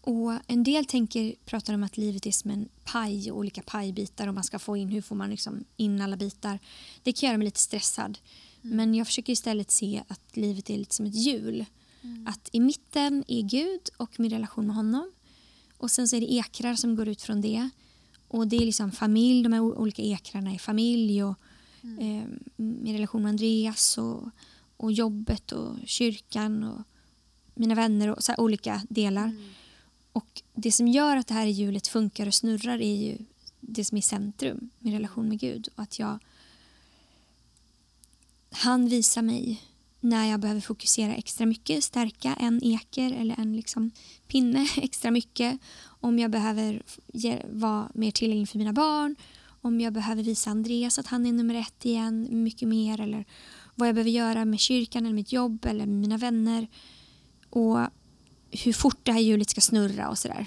Speaker 2: och en del tänker, pratar om att livet är som en paj och olika pajbitar och man ska få in, hur får man liksom in alla bitar? Det kan göra mig lite stressad. Men jag försöker istället se att livet är lite som ett hjul. Att i mitten är Gud och min relation med honom. Och sen så är det ekrar som går ut från det. Och det är liksom familj, de här olika ekrarna är familj och eh, min relation med Andreas och, och jobbet och kyrkan och mina vänner och så olika delar. Och det som gör att det här hjulet funkar och snurrar är ju det som är i centrum, min relation med Gud. Och att jag... Han visar mig när jag behöver fokusera extra mycket, stärka en eker eller en liksom pinne extra mycket. Om jag behöver ge, vara mer tillgänglig för mina barn. Om jag behöver visa Andreas att han är nummer ett igen mycket mer. Eller vad jag behöver göra med kyrkan eller mitt jobb eller mina vänner. Och hur fort det här hjulet ska snurra och sådär.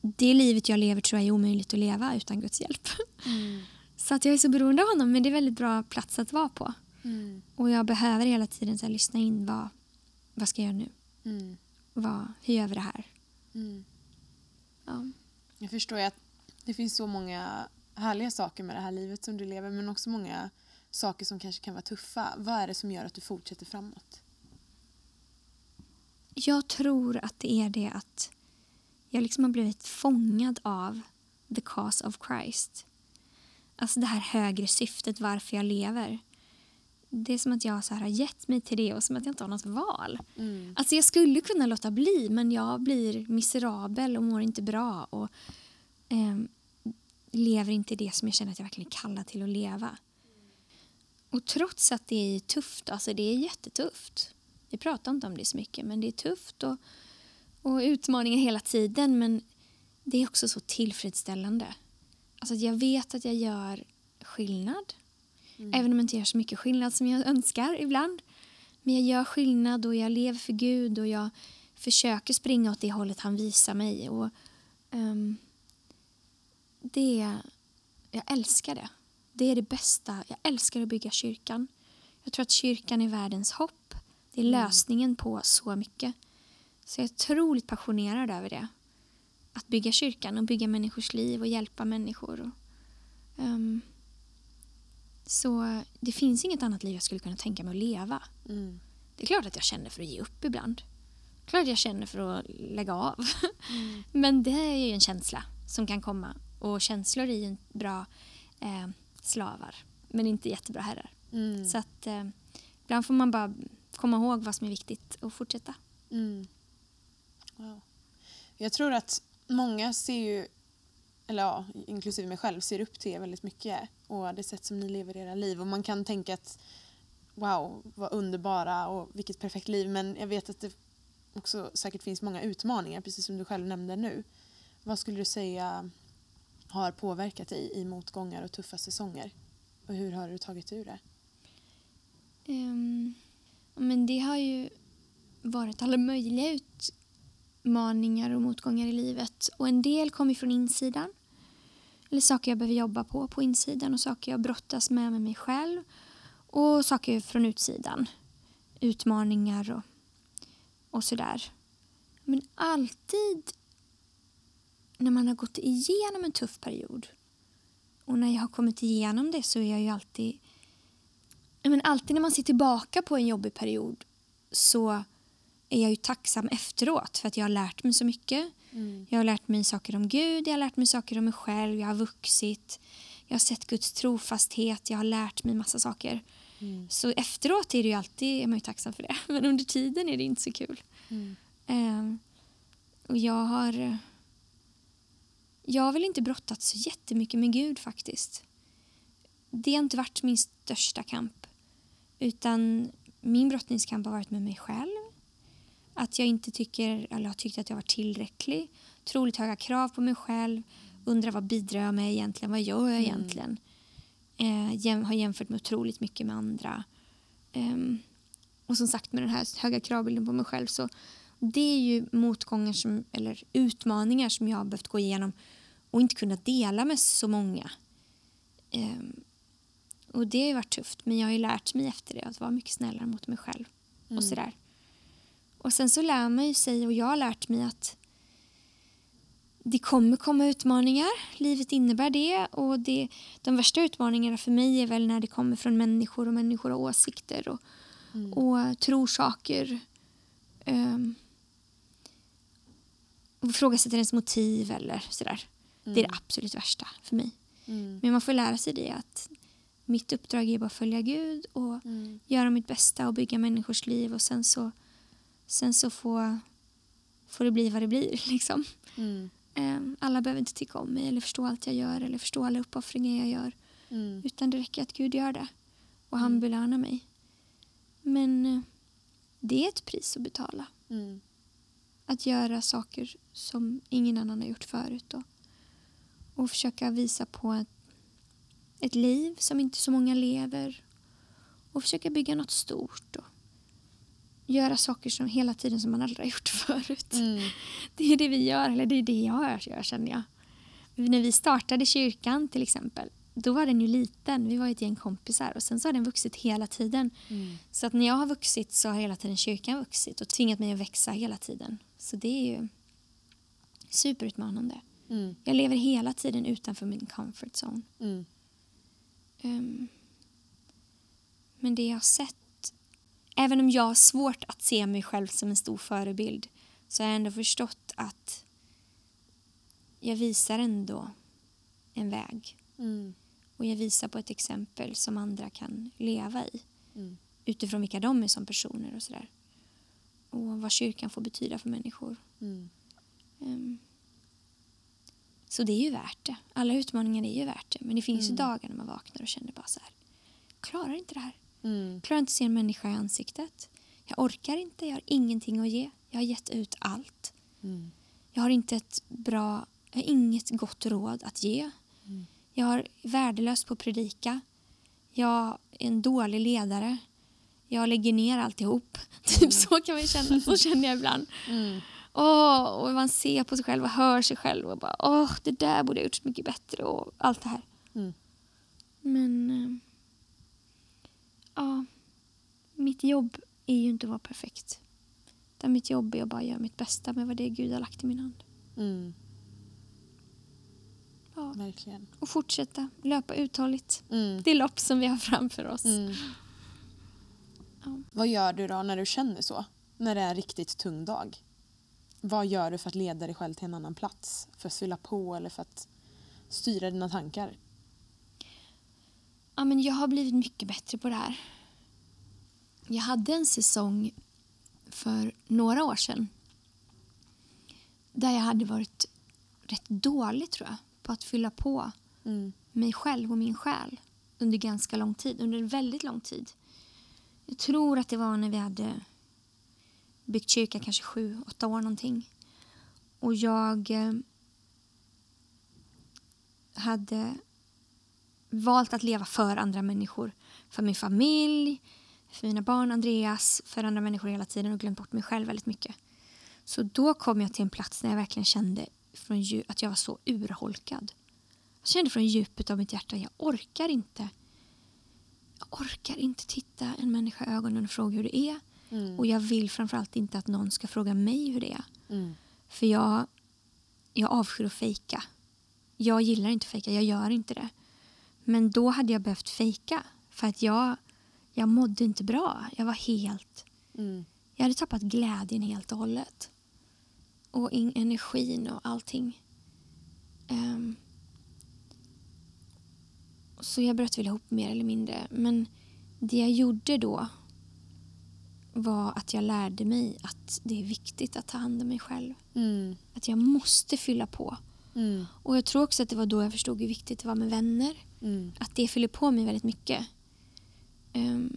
Speaker 2: Det livet jag lever tror jag är omöjligt att leva utan Guds hjälp. Mm. Så att jag är så beroende av honom men det är väldigt bra plats att vara på. Mm. Och jag behöver hela tiden så här, lyssna in vad, vad ska jag göra nu? Mm. Vad, hur gör vi det här? Mm.
Speaker 1: Ja. Jag förstår ju att det finns så många härliga saker med det här livet som du lever men också många saker som kanske kan vara tuffa. Vad är det som gör att du fortsätter framåt?
Speaker 2: Jag tror att det är det att jag liksom har blivit fångad av the cause of Christ. Alltså det här högre syftet varför jag lever. Det är som att jag så här har gett mig till det och som att jag inte har något val. Mm. Alltså jag skulle kunna låta bli men jag blir miserabel och mår inte bra och eh, lever inte det som jag känner att jag verkligen är kallad till att leva. Och trots att det är tufft, alltså det är jättetufft. Vi pratar inte om det så mycket men det är tufft och, och utmaningar hela tiden men det är också så tillfredsställande. Alltså jag vet att jag gör skillnad Mm. Även om jag inte gör så mycket skillnad som jag önskar ibland. Men jag gör skillnad och jag lever för Gud och jag försöker springa åt det hållet han visar mig. Och, um, det, jag älskar det. Det är det bästa. Jag älskar att bygga kyrkan. Jag tror att kyrkan är världens hopp. Det är lösningen på så mycket. Så jag är otroligt passionerad över det. Att bygga kyrkan och bygga människors liv och hjälpa människor. Och, um, så det finns inget annat liv jag skulle kunna tänka mig att leva. Mm. Det är klart att jag känner för att ge upp ibland. Klart jag känner för att lägga av. Mm. Men det är ju en känsla som kan komma. Och känslor är ju bra eh, slavar. Men inte jättebra herrar. Mm. Så att eh, ibland får man bara komma ihåg vad som är viktigt och fortsätta. Mm.
Speaker 1: Wow. Jag tror att många ser ju eller ja, inklusive mig själv, ser upp till er väldigt mycket och det sätt som ni lever era liv. Och man kan tänka att wow, vad underbara och vilket perfekt liv. Men jag vet att det också säkert finns många utmaningar, precis som du själv nämnde nu. Vad skulle du säga har påverkat dig i motgångar och tuffa säsonger? Och hur har du tagit ur det?
Speaker 2: Um, men det har ju varit alla möjliga utmaningar och motgångar i livet. Och en del kommer från insidan eller saker jag behöver jobba på på insidan och saker jag brottas med med mig själv. Och saker från utsidan. Utmaningar och, och sådär. Men alltid när man har gått igenom en tuff period och när jag har kommit igenom det så är jag ju alltid... Men alltid när man ser tillbaka på en jobbig period så är jag ju tacksam efteråt för att jag har lärt mig så mycket. Mm. Jag har lärt mig saker om Gud, jag har lärt mig saker om mig själv, jag har vuxit. Jag har sett Guds trofasthet, jag har lärt mig massa saker. Mm. Så efteråt är, det ju alltid, är man ju tacksam för det. Men under tiden är det inte så kul. Mm. Um, och jag har... Jag har väl inte brottats så jättemycket med Gud faktiskt. Det har inte varit min största kamp. Utan min brottningskamp har varit med mig själv att jag inte tycker, eller har tyckt att jag var tillräcklig. Otroligt höga krav på mig själv. Undrar vad bidrar jag med egentligen? Vad gör jag mm. egentligen? Eh, jäm, har jämfört mig otroligt mycket med andra. Um, och som sagt med den här höga kravbilden på mig själv så det är ju motgångar som, eller utmaningar som jag har behövt gå igenom och inte kunnat dela med så många. Um, och det har ju varit tufft men jag har ju lärt mig efter det att vara mycket snällare mot mig själv. Mm. Och sådär. Och sen så lär man ju sig och jag har lärt mig att det kommer komma utmaningar. Livet innebär det. Och det, de värsta utmaningarna för mig är väl när det kommer från människor och människor har åsikter och, mm. och tror saker. Um, och ifrågasätter ens motiv eller sådär. Mm. Det är det mm. absolut värsta för mig. Mm. Men man får lära sig det att mitt uppdrag är bara att följa Gud och mm. göra mitt bästa och bygga människors liv och sen så Sen så får, får det bli vad det blir. Liksom.
Speaker 1: Mm.
Speaker 2: Eh, alla behöver inte tycka om mig eller förstå allt jag gör eller förstå alla uppoffringar jag gör.
Speaker 1: Mm.
Speaker 2: Utan det räcker att Gud gör det och han belönar mig. Men eh, det är ett pris att betala.
Speaker 1: Mm.
Speaker 2: Att göra saker som ingen annan har gjort förut. Och, och försöka visa på ett, ett liv som inte så många lever. Och försöka bygga något stort. Och göra saker som hela tiden som man aldrig har gjort förut.
Speaker 1: Mm.
Speaker 2: Det är det vi gör, eller det är det jag gör känner jag. När vi startade kyrkan till exempel, då var den ju liten. Vi var ett gäng kompisar och sen så har den vuxit hela tiden.
Speaker 1: Mm.
Speaker 2: Så att när jag har vuxit så har hela tiden kyrkan vuxit och tvingat mig att växa hela tiden. Så det är ju superutmanande.
Speaker 1: Mm.
Speaker 2: Jag lever hela tiden utanför min comfort zone.
Speaker 1: Mm.
Speaker 2: Ehm, men det jag har sett, även om jag har svårt att se mig själv som en stor förebild så har jag ändå förstått att jag visar ändå en väg.
Speaker 1: Mm.
Speaker 2: Och jag visar på ett exempel som andra kan leva i.
Speaker 1: Mm.
Speaker 2: Utifrån vilka de är som personer och sådär. Och vad kyrkan får betyda för människor.
Speaker 1: Mm.
Speaker 2: Ehm, så det är ju värt det. Alla utmaningar är ju värt det. Men det finns ju dagar när man vaknar och känner bara så här. Klarar inte det här.
Speaker 1: Mm.
Speaker 2: Klarar inte att se en människa i ansiktet. Jag orkar inte. Jag har ingenting att ge. Jag har gett ut allt.
Speaker 1: Mm.
Speaker 2: Jag har inte ett bra, jag har inget gott råd att ge. Jag har värdelöst på att predika. Jag är en dålig ledare. Jag lägger ner alltihop. Typ så kan man känna. Så känner jag ibland. Åh, och man ser på sig själv och hör sig själv och bara åh, det där borde jag gjort så mycket bättre och allt det här.
Speaker 1: Mm.
Speaker 2: Men eh, ja, mitt jobb är ju inte att vara perfekt. Utan mitt jobb är att bara göra mitt bästa med vad det är Gud har lagt i min hand.
Speaker 1: Mm.
Speaker 2: Ja,
Speaker 1: Verkligen.
Speaker 2: och fortsätta löpa uthålligt.
Speaker 1: Mm.
Speaker 2: Det lopp som vi har framför oss.
Speaker 1: Mm.
Speaker 2: Ja.
Speaker 1: Vad gör du då när du känner så? När det är en riktigt tung dag? Vad gör du för att leda dig själv till en annan plats? För att fylla på eller för att styra dina tankar?
Speaker 2: Ja, men jag har blivit mycket bättre på det här. Jag hade en säsong för några år sedan där jag hade varit rätt dålig tror jag på att fylla på
Speaker 1: Mm.
Speaker 2: mig själv och min själ under ganska lång tid, under väldigt lång tid. Jag tror att det var när vi hade byggt kyrka kanske sju, åtta år någonting. Och jag eh, hade valt att leva för andra människor. För min familj, för mina barn, Andreas, för andra människor hela tiden och glömt bort mig själv väldigt mycket. Så då kom jag till en plats när jag verkligen kände från dju- att jag var så urholkad. Jag kände från djupet av mitt hjärta, jag orkar inte. Jag orkar inte titta en människa i ögonen och fråga hur det är.
Speaker 1: Mm.
Speaker 2: Och jag vill framförallt inte att någon ska fråga mig hur det är.
Speaker 1: Mm.
Speaker 2: För jag, jag avskyr att fejka. Jag gillar inte att fejka, jag gör inte det. Men då hade jag behövt fejka. För att jag, jag mådde inte bra. Jag var helt...
Speaker 1: Mm.
Speaker 2: Jag hade tappat glädjen helt och hållet. Och in, energin och allting. Ehm, så jag bröt väl ihop mer eller mindre. Men det jag gjorde då var att jag lärde mig att det är viktigt att ta hand om mig själv.
Speaker 1: Mm.
Speaker 2: Att jag måste fylla på.
Speaker 1: Mm.
Speaker 2: Och jag tror också att det var då jag förstod hur viktigt det var med vänner.
Speaker 1: Mm.
Speaker 2: Att det fyller på mig väldigt mycket. Ehm,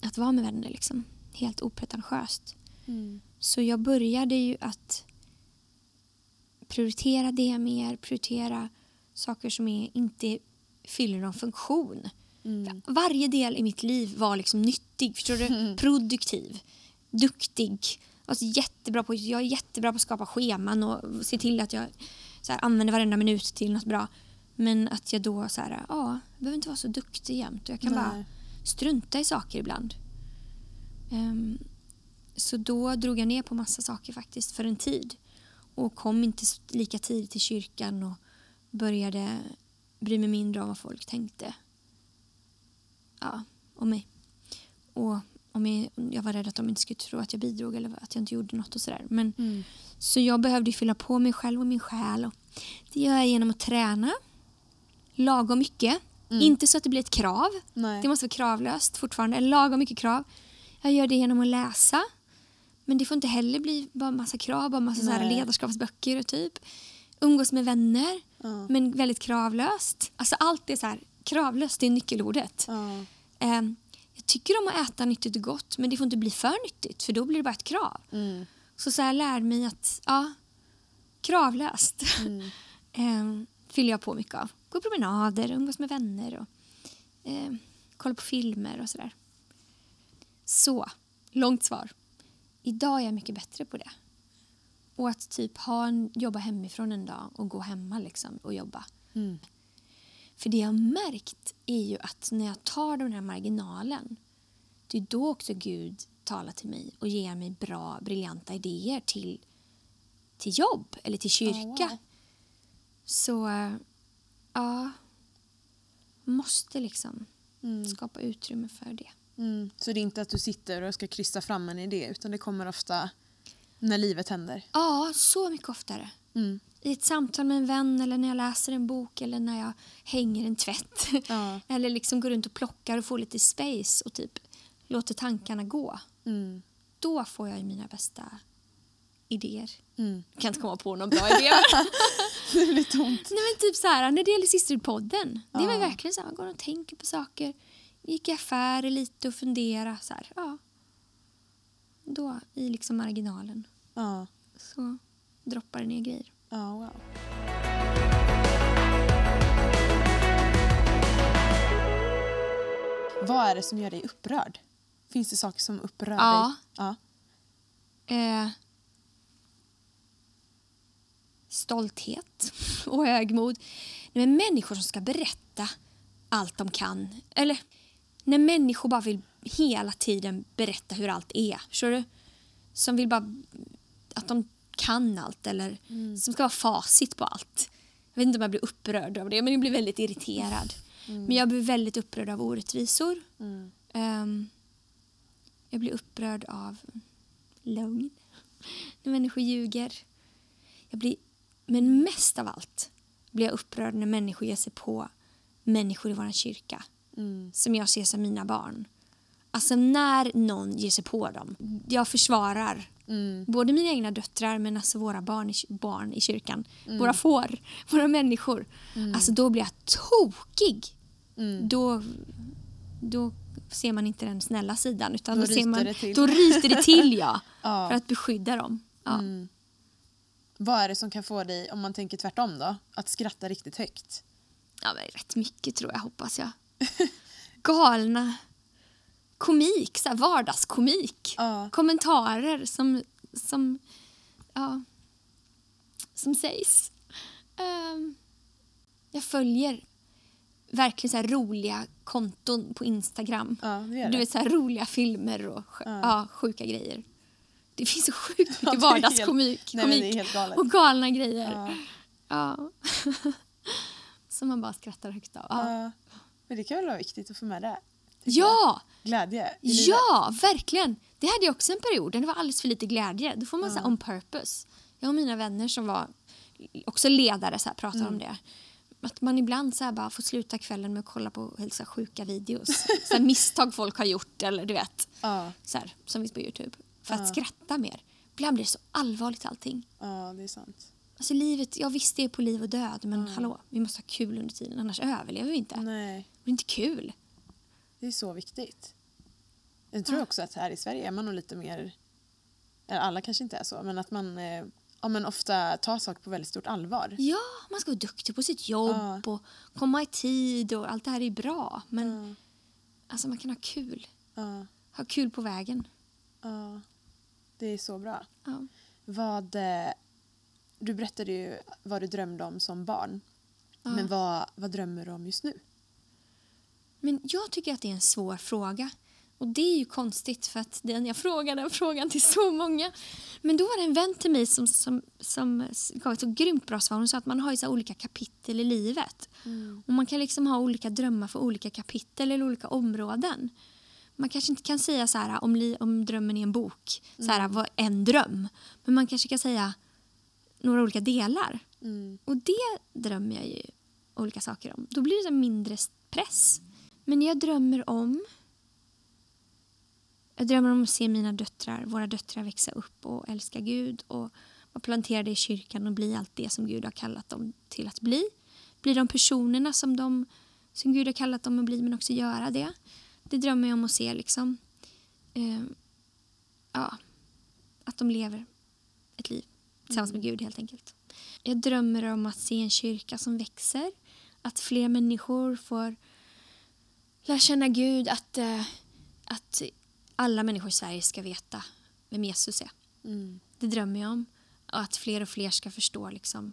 Speaker 2: att vara med vänner liksom. Helt opretentiöst.
Speaker 1: Mm.
Speaker 2: Så jag började ju att prioritera det mer, prioritera saker som är, inte fyller någon funktion.
Speaker 1: Mm.
Speaker 2: Varje del i mitt liv var liksom nyttig, förstår du? Produktiv, duktig. Alltså jättebra på, jag är jättebra på att skapa scheman och se till att jag så här, använder varenda minut till något bra. Men att jag då så här, ja, jag behöver inte vara så duktig jämt. Jag kan bara
Speaker 1: Nej.
Speaker 2: strunta i saker ibland. Ehm, så då drog jag ner på massa saker faktiskt för en tid. Och kom inte lika tidigt till kyrkan och började bry mig mindre om vad folk tänkte. Ja, om mig. Och om jag, jag var rädd att de inte skulle tro att jag bidrog eller att jag inte gjorde något och sådär. Men
Speaker 1: Mm.
Speaker 2: så jag behövde fylla på mig själv och min själ. Och det gör jag genom att träna lagom mycket. Inte så att det blir ett krav.
Speaker 1: Nej.
Speaker 2: Det måste vara kravlöst fortfarande. Eller lagom mycket krav. Jag gör det genom att läsa. Men det får inte heller bli bara massa krav, bara massa så
Speaker 1: Nej.
Speaker 2: ledarskapsböcker och typ. Umgås med vänner,
Speaker 1: Ja.
Speaker 2: men väldigt kravlöst. Alltså allt är så här, kravlöst det är nyckelordet.
Speaker 1: Ja.
Speaker 2: Ehm, jag tycker om att äta nyttigt och gott men det får inte bli för nyttigt för då blir det bara ett krav.
Speaker 1: Mm.
Speaker 2: Så så här lärde mig att, ja, kravlöst
Speaker 1: Mm.
Speaker 2: ehm, fyller jag på mycket av. Gå promenader, umgås med vänner och ehm, kolla på filmer och sådär. Så, långt svar. Idag är jag mycket bättre på det. Och att typ ha en, jobba hemifrån en dag och gå hemma liksom och jobba.
Speaker 1: Mm.
Speaker 2: För det jag har märkt är ju att när jag tar den här marginalen det är då också Gud talar till mig och ger mig bra, briljanta idéer till, till jobb eller till kyrka.
Speaker 1: wow.
Speaker 2: Så ja, måste liksom
Speaker 1: Mm.
Speaker 2: skapa utrymme för det.
Speaker 1: Mm. Så det är inte att du sitter och ska krysta fram en idé utan det kommer ofta när livet händer.
Speaker 2: Ja, så mycket oftare.
Speaker 1: Mm.
Speaker 2: I ett samtal med en vän eller när jag läser en bok eller när jag hänger en tvätt.
Speaker 1: Ja.
Speaker 2: eller liksom går runt och plockar och får lite space och typ låter tankarna gå.
Speaker 1: Mm.
Speaker 2: Då får jag ju mina bästa idéer.
Speaker 1: Mm.
Speaker 2: Jag kan inte komma på någon bra idé.
Speaker 1: Det blir tomt.
Speaker 2: Nej men typ så här, när det gäller Systerpodden. Det var
Speaker 1: Ja.
Speaker 2: verkligen så här, man går och tänker på saker. Gick i affärer lite och fundera så här, ja. Då i liksom marginalen
Speaker 1: Ja.
Speaker 2: så droppar det ner grejer.
Speaker 1: Ja, wow. Vad är det som gör dig upprörd? Finns det saker som upprör
Speaker 2: Ja.
Speaker 1: dig? Ja.
Speaker 2: Eh, stolthet och högmod. Men människor som ska berätta allt de kan. Eller när människor bara vill hela tiden berätta hur allt är. Förstår du? Som vill bara att de kan allt eller som ska vara facit på allt. Jag vet inte om jag blir upprörd av det men jag blir väldigt irriterad. Men jag blir väldigt upprörd av orättvisor.
Speaker 1: Mm.
Speaker 2: Ehm, jag blir upprörd av lögn. När människor ljuger. Jag blir, men mest av allt blir jag upprörd när människor ger sig på människor i vår kyrka
Speaker 1: Mm.
Speaker 2: som jag ser som mina barn. Alltså när någon ger sig på dem. Jag försvarar
Speaker 1: Mm.
Speaker 2: både mina egna döttrar men alltså våra barn i, barn i kyrkan. Våra får, våra människor. Alltså då blir jag tokig.
Speaker 1: Mm.
Speaker 2: Då, då ser man inte den snälla sidan utan
Speaker 1: Då
Speaker 2: då, ser man,
Speaker 1: det
Speaker 2: då ryter det till ja.
Speaker 1: Ja.
Speaker 2: För att beskydda dem. Ja.
Speaker 1: Mm. Vad är det som kan få dig, om man tänker tvärtom då, att skratta riktigt högt?
Speaker 2: ja men rätt mycket tror jag hoppas jag. Galna komik, så här vardagskomik.
Speaker 1: Ja.
Speaker 2: Kommentarer som, som, ja, som sägs. Ehm, jag följer verkligen så här roliga konton på Instagram.
Speaker 1: Ja,
Speaker 2: Du vet så här roliga filmer och
Speaker 1: Ja.
Speaker 2: ja. sjuka grejer. Det finns så sjukt mycket
Speaker 1: Ja,
Speaker 2: vardagskomik och galna grejer.
Speaker 1: Ja.
Speaker 2: Som man bara skrattar högt av.
Speaker 1: Men det kan väl vara viktigt att få med det?
Speaker 2: Ja,
Speaker 1: Glädje i livet.
Speaker 2: ja verkligen. Det hade jag också en period. Det var alldeles för lite glädje. Då får man säga on purpose. Jag och mina vänner som var också ledare så här, pratade
Speaker 1: Mm.
Speaker 2: om det. Att man ibland så här, bara får sluta kvällen med att kolla på helt så här, sjuka videos. så här, misstag folk har gjort eller du vet.
Speaker 1: Ja,
Speaker 2: Så här, som finns på Youtube. För
Speaker 1: Ja.
Speaker 2: att skratta mer. Ibland blir det så allvarligt allting.
Speaker 1: ja, det är sant.
Speaker 2: Alltså livet, ja visst det är på liv och död men hallå, vi måste ha kul under tiden annars överlever vi inte.
Speaker 1: Nej,
Speaker 2: Det är inte kul.
Speaker 1: Det är så viktigt. Jag tror också att här i Sverige är man nog lite mer, eller alla kanske inte är så, men att man eh, ja, men ofta tar saker på väldigt stort allvar.
Speaker 2: Ja, man ska vara duktig på sitt jobb
Speaker 1: Ja.
Speaker 2: och komma i tid och allt det här är bra. Men
Speaker 1: Ja,
Speaker 2: alltså man kan ha kul.
Speaker 1: ja,
Speaker 2: Ha kul på vägen.
Speaker 1: ja. Det är så bra. Vad, eh, du berättade ju vad du drömde om som barn. Men vad, vad drömmer du om just nu?
Speaker 2: Men jag tycker att det är en svår fråga. Och det är ju konstigt för att den jag frågade den frågan till så många. Men då var det en vän till mig som, som, som gav ett så grymt bra svar. Hon sa att man har ju så olika kapitel i livet. Och man kan liksom ha olika drömmar för olika kapitel eller olika områden. Man kanske inte kan säga så här om, li, om drömmen är en bok, så här, vad en dröm. Men man kanske kan säga några olika delar.
Speaker 1: Mm.
Speaker 2: Och det drömmer jag ju olika saker om. Då blir det så mindre press. Men jag drömmer om Jag drömmer om att se mina döttrar, våra döttrar växa upp och älska Gud och vara planterade i kyrkan och bli allt det som Gud har kallat dem till att bli. Bli de personerna som, de, som Gud har kallat dem att bli men också göra det. Det drömmer jag om att se liksom. Eh, ja, att de lever ett liv tillsammans med Gud helt enkelt. Jag drömmer om att se en kyrka som växer. Att fler människor får lära känna Gud. Att, eh, att alla människor i Sverige ska veta vem Jesus är.
Speaker 1: Mm.
Speaker 2: Det drömmer jag om. Och att fler och fler ska förstå liksom,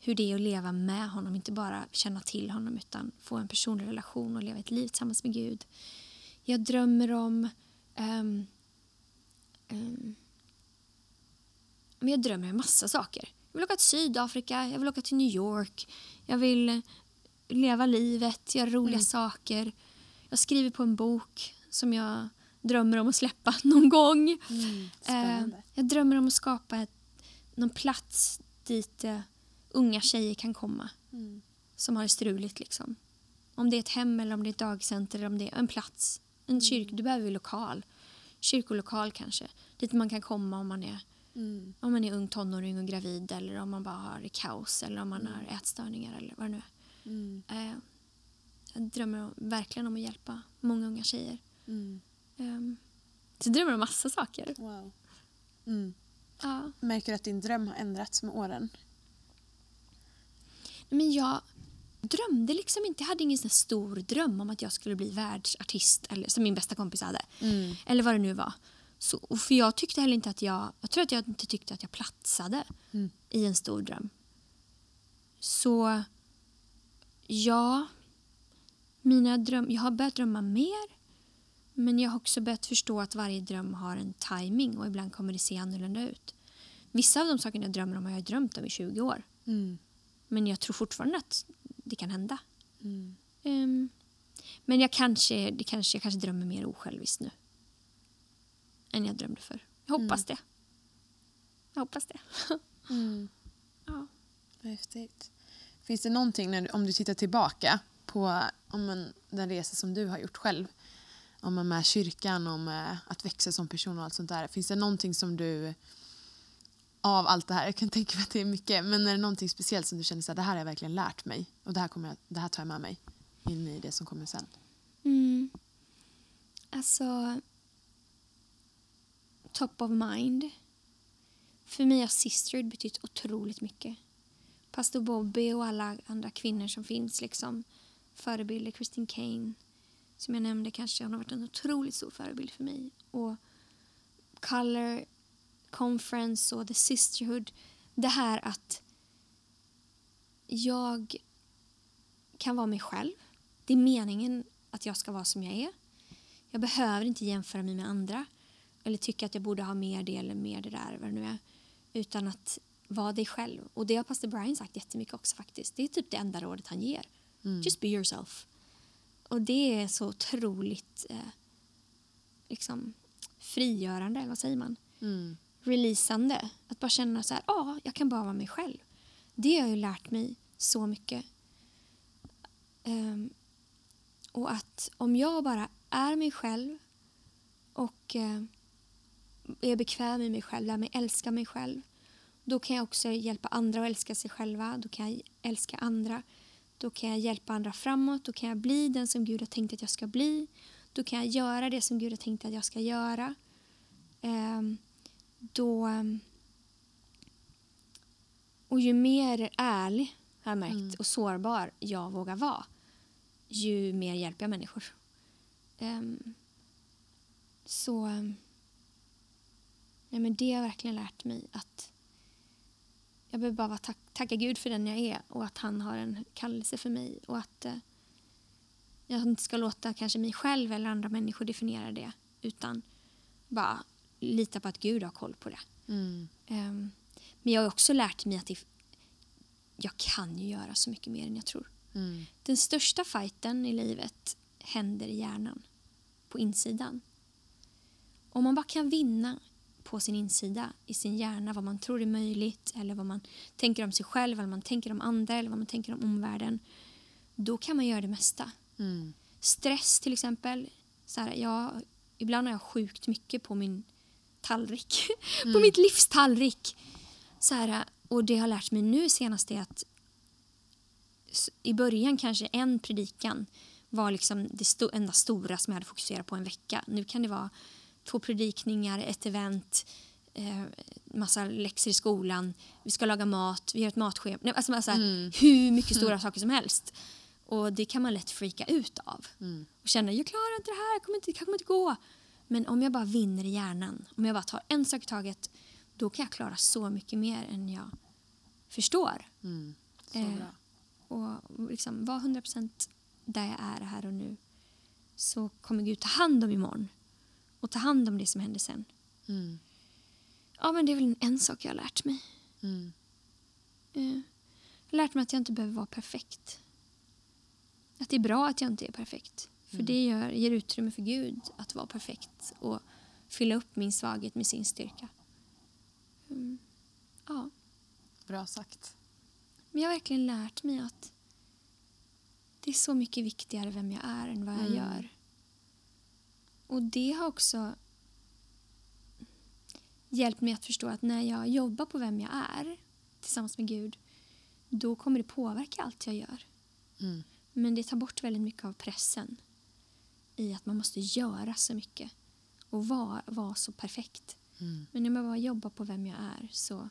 Speaker 2: hur det är att leva med honom. Inte bara känna till honom utan få en personlig relation och leva ett liv tillsammans med Gud. Jag drömmer om... ehm, ehm, men jag drömmer om massa saker. Jag vill åka till Sydafrika, jag vill åka till New York. Jag vill leva livet, göra roliga
Speaker 1: Mm.
Speaker 2: saker. Jag skriver på en bok som jag drömmer om att släppa någon gång.
Speaker 1: Mm.
Speaker 2: Eh, jag drömmer om att skapa ett, någon plats dit eh, unga tjejer kan komma
Speaker 1: Mm.
Speaker 2: som har det struligt. Liksom. Om det är ett hem, eller om det är ett dagcenter eller om det är en plats. En kyrka, du behöver ju lokal. Kyrkolokal kanske. Dit man kan komma om man är,
Speaker 1: Mm.
Speaker 2: om man är ung tonåring och gravid eller om man bara har kaos eller om man har ätstörningar eller vad det nu är.
Speaker 1: Mm.
Speaker 2: Eh, jag drömmer verkligen om att hjälpa många unga tjejer.
Speaker 1: Mm.
Speaker 2: Um, så jag drömmer om massa saker.
Speaker 1: Wow. Mm.
Speaker 2: Ja.
Speaker 1: Märker du att din dröm har ändrats med åren?
Speaker 2: Men jag drömde liksom inte, jag hade ingen sån stor dröm om att jag skulle bli världsartist eller som min bästa kompis hade.
Speaker 1: Mm.
Speaker 2: Eller vad det nu var. Så, och för jag tyckte heller inte att jag, jag tror att jag inte tyckte att jag platsade
Speaker 1: Mm.
Speaker 2: i en stor dröm. Så ja, mina dröm, jag har börjat drömma mer. Men jag har också börjat förstå att varje dröm har en timing och ibland kommer det se annorlunda ut. Vissa av de sakerna jag drömmer om har jag drömt om i 20 år.
Speaker 1: Mm.
Speaker 2: Men jag tror fortfarande att det kan hända.
Speaker 1: Mm.
Speaker 2: Ehm, men jag kanske, det kanske, jag kanske drömmer mer osjälviskt nu. Än jag drömde förr. Jag hoppas det. Jag hoppas det.
Speaker 1: Mm.
Speaker 2: ja.
Speaker 1: Häftigt. Finns det någonting, när, om du tittar tillbaka på om en, den resa som du har gjort själv, om en med kyrkan, om eh, att växa som person och allt sånt där. Finns det någonting som du, av allt det här, jag kan tänka mig att det är mycket, men är det någonting speciellt som du känner att det här har jag verkligen lärt mig och det här, kommer jag, det här tar jag med mig in i det som kommer sen?
Speaker 2: Mm. Alltså... Top of mind. För mig har Sisterhood betytt otroligt mycket. Pastor Bobby och alla andra kvinnor som finns. liksom Förebilder. Christine Kane, som jag nämnde, kanske hon har varit en otroligt stor förebild för mig. Och Color Conference och The Sisterhood. Det här att jag kan vara mig själv. Det är meningen att jag ska vara som jag är. Jag behöver inte jämföra mig med andra eller tycka att jag borde ha mer det eller mer det där, vad det nu är. Utan att vara dig själv. Och det har pastor Brian sagt jättemycket också faktiskt. Det är typ det enda rådet han ger. Just be yourself. Och det är så otroligt eh, liksom frigörande, vad säger man?
Speaker 1: Mm.
Speaker 2: releasande. Att bara känna så här, ja, jag kan bara vara mig själv. Det har ju lärt mig så mycket. Ehm, och att om jag bara är mig själv och eh, är bekväm i mig själv, lär mig älska mig själv, då kan jag också hjälpa andra att älska sig själva. Då kan jag älska andra. Då kan jag hjälpa andra framåt. Då kan jag bli den som Gud har tänkt att jag ska bli. Då kan jag göra det som Gud har tänkt att jag ska göra. Ehm, då... Och ju mer ärlig, har jag märkt, och sårbar jag vågar vara, ju mer hjälper jag människor. Ehm, så... Nej, men det har verkligen lärt mig att jag behöver bara tack, tacka Gud för den jag är och att han har en kallelse för mig och att eh, jag inte ska låta kanske mig själv eller andra människor definiera det utan bara lita på att Gud har koll på det.
Speaker 1: Mm.
Speaker 2: Ehm, men jag har också lärt mig att det, jag kan ju göra så mycket mer än jag tror.
Speaker 1: Mm.
Speaker 2: Den största fighten i livet händer i hjärnan, på insidan. Om man bara kan vinna på sin insida, i sin hjärna, vad man tror är möjligt eller vad man tänker om sig själv, vad man tänker om andra eller vad man tänker om omvärlden, då kan man göra det mesta.
Speaker 1: Mm.
Speaker 2: Stress till exempel. Så här, jag ibland har jag sjukt mycket på min tallrik. på mitt livs tallrik. Så här, och det jag har lärt mig nu senast är att i början kanske en predikan var liksom det sto- enda stora som jag hade fokuserat på en vecka. Nu kan det vara två predikningar, ett event, eh, massa läxor i skolan, vi ska laga mat, vi gör ett matschema. Nej, Alltså, alltså, Hur mycket stora saker som helst. Och det kan man lätt freaka ut av. Och känna, jag klarar inte det här, jag kommer inte, det kommer inte gå. Men om jag bara vinner i hjärnan, om jag bara tar en sak i taget, då kan jag klara så mycket mer än jag förstår.
Speaker 1: Så
Speaker 2: Eh,
Speaker 1: bra.
Speaker 2: Och liksom vara 100% där jag är här och nu. Så kommer Gud ta hand om imorgon. Och ta hand om det som händer sen.
Speaker 1: Mm.
Speaker 2: Ja, men det är väl en sak jag har lärt mig.
Speaker 1: Mm.
Speaker 2: Eh, Jag har lärt mig att jag inte behöver vara perfekt. Att det är bra att jag inte är perfekt. För det gör, ger utrymme för Gud att vara perfekt och fylla upp min svaghet med sin styrka. Mm. Ja,
Speaker 1: Bra sagt.
Speaker 2: men jag har verkligen lärt mig att det är så mycket viktigare vem jag är än vad jag
Speaker 1: Mm.
Speaker 2: gör. Och det har också hjälpt mig att förstå att när jag jobbar på vem jag är tillsammans med Gud, då kommer det påverka allt jag gör.
Speaker 1: Mm.
Speaker 2: Men det tar bort väldigt mycket av pressen i att man måste göra så mycket och vara, vara så perfekt.
Speaker 1: Mm.
Speaker 2: Men när man bara jobbar på vem jag är så,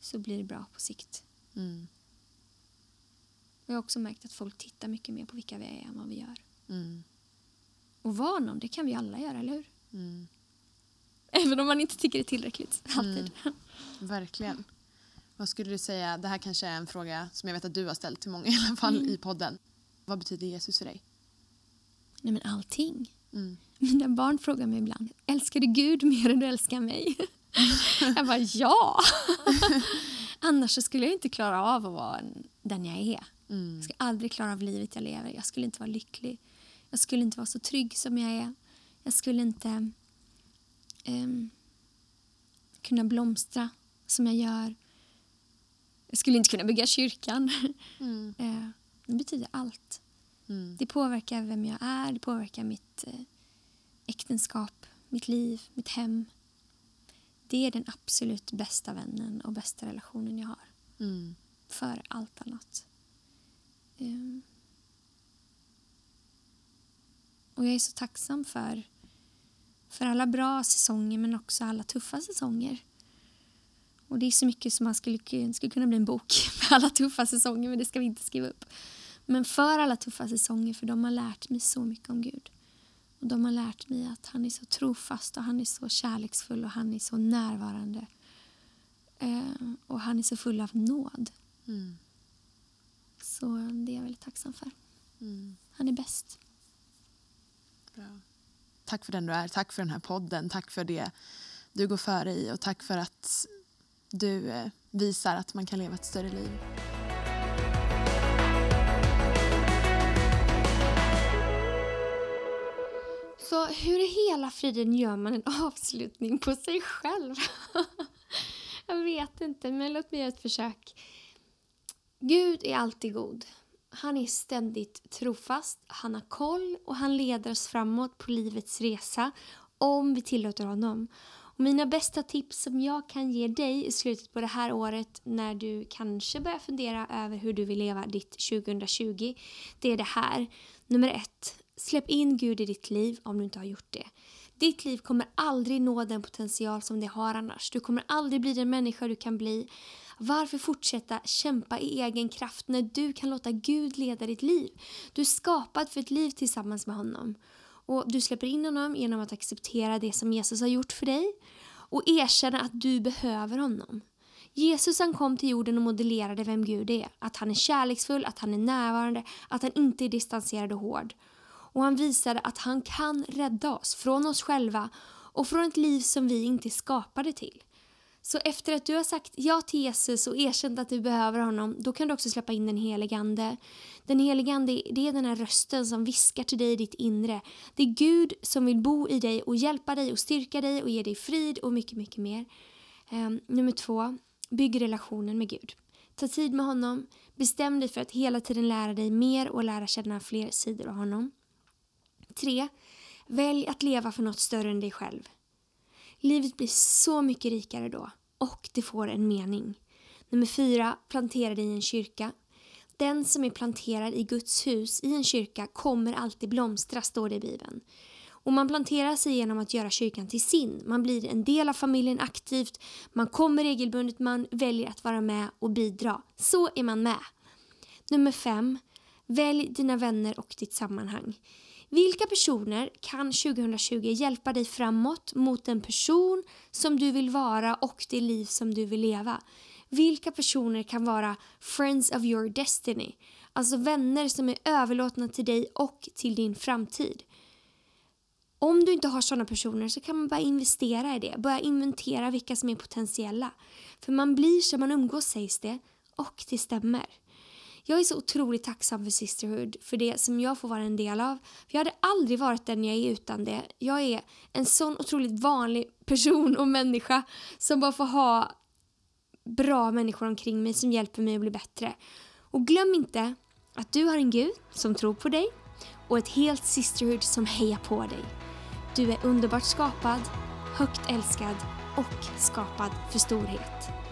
Speaker 2: så blir det bra på sikt.
Speaker 1: Mm.
Speaker 2: Jag har också märkt att folk tittar mycket mer på vilka vi är än vad vi gör.
Speaker 1: Mm.
Speaker 2: Och vara någon, det kan vi alla göra, eller hur?
Speaker 1: Mm.
Speaker 2: Även om man inte tycker det är tillräckligt. Alltid.
Speaker 1: Verkligen. Vad skulle du säga, det här kanske är en fråga som jag vet att du har ställt till många i alla fall i podden. Vad betyder Jesus för dig?
Speaker 2: Nej men allting.
Speaker 1: Mm.
Speaker 2: Mina barn frågar mig ibland, älskar du Gud mer än du älskar mig? jag bara, ja! Annars skulle jag inte klara av att vara en- den jag är.
Speaker 1: Mm.
Speaker 2: Jag skulle aldrig klara av livet jag lever. Jag skulle inte vara lycklig. Jag skulle inte vara så trygg som jag är. Jag skulle inte ehm, kunna blomstra som jag gör. Jag skulle inte kunna bygga kyrkan.
Speaker 1: Mm.
Speaker 2: Eh, det betyder allt.
Speaker 1: Mm.
Speaker 2: Det påverkar vem jag är, det påverkar mitt eh, äktenskap, mitt liv, mitt hem. Det är den absolut bästa vännen och bästa relationen jag har.
Speaker 1: Mm.
Speaker 2: För allt annat. Ehm. Och jag är så tacksam för, för alla bra säsonger men också alla tuffa säsonger. Och det är så mycket som man skulle, skulle kunna bli en bok med alla tuffa säsonger men det ska vi inte skriva upp. Men för alla tuffa säsonger för de har lärt mig så mycket om Gud. Och de har lärt mig att han är så trofast och han är så kärleksfull och han är så närvarande. Eh, och han är så full av nåd.
Speaker 1: Mm.
Speaker 2: Så det är jag väldigt tacksam för.
Speaker 1: Mm.
Speaker 2: Han är bäst.
Speaker 1: Bra. Tack för den du är, tack för den här podden, tack för det du går före i och tack för att du eh, visar att man kan leva ett större liv.
Speaker 2: Så hur i hela friden gör man en avslutning på sig själv? jag vet inte, men låt mig göra ett försök. Gud är alltid god. Han är ständigt trofast, han har koll och han leder oss framåt på livets resa om vi tillåter honom. Och mina bästa tips som jag kan ge dig i slutet på det här året när du kanske börjar fundera över hur du vill leva ditt 2020, det är det här. Nummer ett, släpp in Gud i ditt liv om du inte har gjort det. Ditt liv kommer aldrig nå den potential som det har annars. Du kommer aldrig bli den människa du kan bli. Varför fortsätta kämpa i egen kraft när du kan låta Gud leda ditt liv? Du är skapad för ett liv tillsammans med honom. Och Du släpper in honom genom att acceptera det som Jesus har gjort för dig och erkänna att du behöver honom. Jesus han kom till jorden och modellerade vem Gud är. Att han är kärleksfull, att han är närvarande, att han inte är distanserad och hård. Och han visade att han kan rädda oss från oss själva och från ett liv som vi inte är skapade till. Så efter att du har sagt ja till Jesus och erkänt att du behöver honom, då kan du också släppa in den helige Ande. Den helige Ande, det är den här rösten som viskar till dig i ditt inre. Det är Gud som vill bo i dig och hjälpa dig och styrka dig och ge dig frid och mycket, mycket mer. Um, nummer två, bygg relationen med Gud. Ta tid med honom, bestäm dig för att hela tiden lära dig mer och lära känna fler sidor av honom. Tre, Välj att leva för något större än dig själv. Livet blir så mycket rikare då och det får en mening. Nummer fyra, plantera dig i en kyrka. Den som är planterad i Guds hus i en kyrka kommer alltid blomstra, står det i Bibeln. Och man planterar sig genom att göra kyrkan till sin. Man blir en del av familjen aktivt, man kommer regelbundet, man väljer att vara med och bidra. Så är man med. Nummer fem, välj dina vänner och ditt sammanhang. Vilka personer kan 2020 hjälpa dig framåt mot den person som du vill vara och det liv som du vill leva? Vilka personer kan vara friends of your destiny? Alltså vänner som är överlåtna till dig och till din framtid. Om du inte har sådana personer så kan man bara investera i det. Börja inventera vilka som är potentiella. För man blir som man umgås sägs det. Och det stämmer. Jag är så otroligt tacksam för Sisterhood, för det som jag får vara en del av. För Jag hade aldrig varit den jag är utan det. Jag är en sån otroligt vanlig person och människa som bara får ha bra människor omkring mig som hjälper mig att bli bättre. Och glöm inte att du har en Gud som tror på dig och ett helt Sisterhood som hejar på dig. Du är underbart skapad, högt älskad och skapad för storhet.